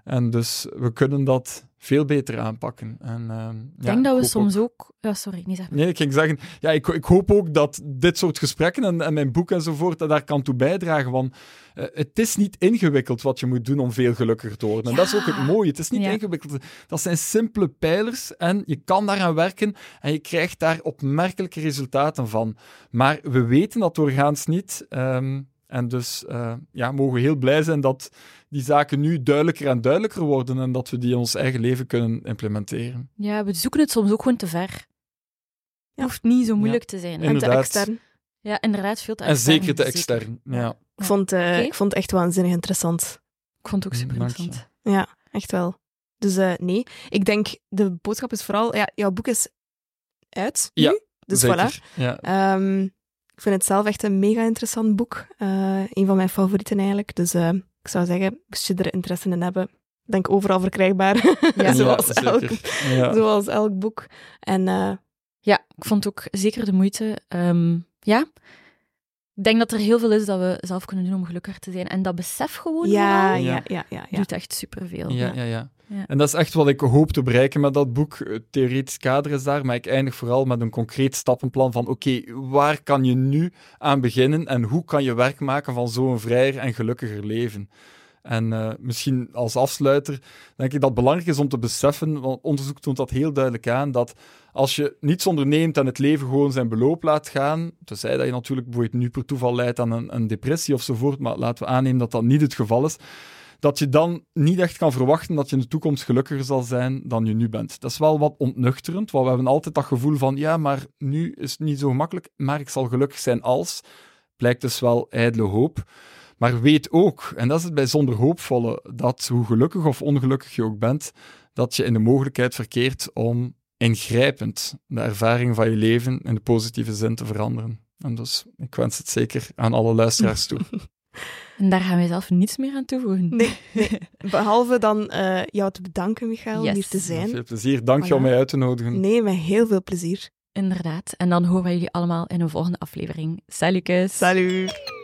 Speaker 3: En dus we kunnen dat veel beter aanpakken. En, uh,
Speaker 1: ik denk dat we soms ook... Ja, sorry, niet zeggen.
Speaker 3: Nee, ik ging zeggen, ja, ik, ik hoop ook dat dit soort gesprekken en, en mijn boek enzovoort daar kan toe bijdragen, want uh, het is niet ingewikkeld wat je moet doen om veel gelukkiger te worden. En dat is ook het mooie. Het is niet ja. ingewikkeld. Dat zijn simpele pijlers en je kan daaraan werken en je krijgt daar opmerkelijke resultaten van. Maar we weten dat doorgaans niet. Um, en dus uh, ja, mogen we heel blij zijn dat die zaken nu duidelijker en duidelijker worden en dat we die in ons eigen leven kunnen implementeren.
Speaker 1: Ja, we zoeken het soms ook gewoon te ver. Het hoeft niet zo moeilijk
Speaker 2: ja,
Speaker 1: te zijn.
Speaker 2: En te extern.
Speaker 1: Ja, inderdaad, veel te
Speaker 3: En
Speaker 1: extern.
Speaker 3: zeker te extern. Ja.
Speaker 2: Ik, vond, eh, ik vond het echt waanzinnig interessant.
Speaker 1: Ik vond het ook super interessant.
Speaker 2: Ja, echt wel. Dus eh, nee, ik denk de boodschap is vooral, ja, jouw boek is uit nu,
Speaker 3: Ja,
Speaker 2: dus
Speaker 3: zeker.
Speaker 2: voilà.
Speaker 3: Ja.
Speaker 2: Ehm, ik vind het zelf echt een mega interessant boek. Eh, een van mijn favorieten eigenlijk. Dus eh, ik zou zeggen, als je er interesse in hebben, denk overal verkrijgbaar.
Speaker 1: Ja.
Speaker 2: zoals,
Speaker 3: Ja,
Speaker 2: elk.
Speaker 3: Ja.
Speaker 2: zoals elk boek. En eh,
Speaker 1: Ja, ik vond het ook zeker de moeite. Ehm, ja, ik denk dat er heel veel is dat we zelf kunnen doen om gelukkiger te zijn. En dat besef gewoon
Speaker 2: ja, ja,
Speaker 3: Ja.
Speaker 2: ja,
Speaker 1: doet echt superveel.
Speaker 3: Ja, ja, ja.
Speaker 1: Ja.
Speaker 3: En dat is echt wat ik hoop te bereiken met dat boek. Het theoretisch kader is daar, maar ik eindig vooral met een concreet stappenplan van oké, waar kan je nu aan beginnen en hoe kan je werk maken van zo'n vrijer en gelukkiger leven? En eh, misschien als afsluiter denk ik dat het belangrijk is om te beseffen, want onderzoek toont dat heel duidelijk aan, dat als je niets onderneemt en het leven gewoon zijn beloop laat gaan, tenzij dat je natuurlijk bijvoorbeeld nu per toeval leidt aan een, een depressie ofzovoort, maar laten we aannemen dat dat niet het geval is, dat je dan niet echt kan verwachten dat je in de toekomst gelukkiger zal zijn dan je nu bent. Dat is wel wat ontnuchterend, want we hebben altijd dat gevoel van ja, maar nu is het niet zo gemakkelijk, maar ik zal gelukkig zijn als. Blijkt dus wel ijdele hoop. Maar weet ook, en dat is het bijzonder hoopvolle, dat hoe gelukkig of ongelukkig je ook bent, dat je in de mogelijkheid verkeert om ingrijpend de ervaring van je leven in de positieve zin te veranderen. En dus ik wens het zeker aan alle luisteraars toe.
Speaker 1: En daar gaan wij zelf niets meer aan toevoegen.
Speaker 2: Nee, nee. Behalve dan eh, jou te bedanken, Michael, om
Speaker 1: Yes.
Speaker 2: hier te zijn.
Speaker 3: Veel plezier. Dank je om mij uit te nodigen.
Speaker 2: Nee, met heel veel plezier.
Speaker 1: Inderdaad. En dan horen wij jullie allemaal in een volgende aflevering. Salutjes!
Speaker 2: Salut!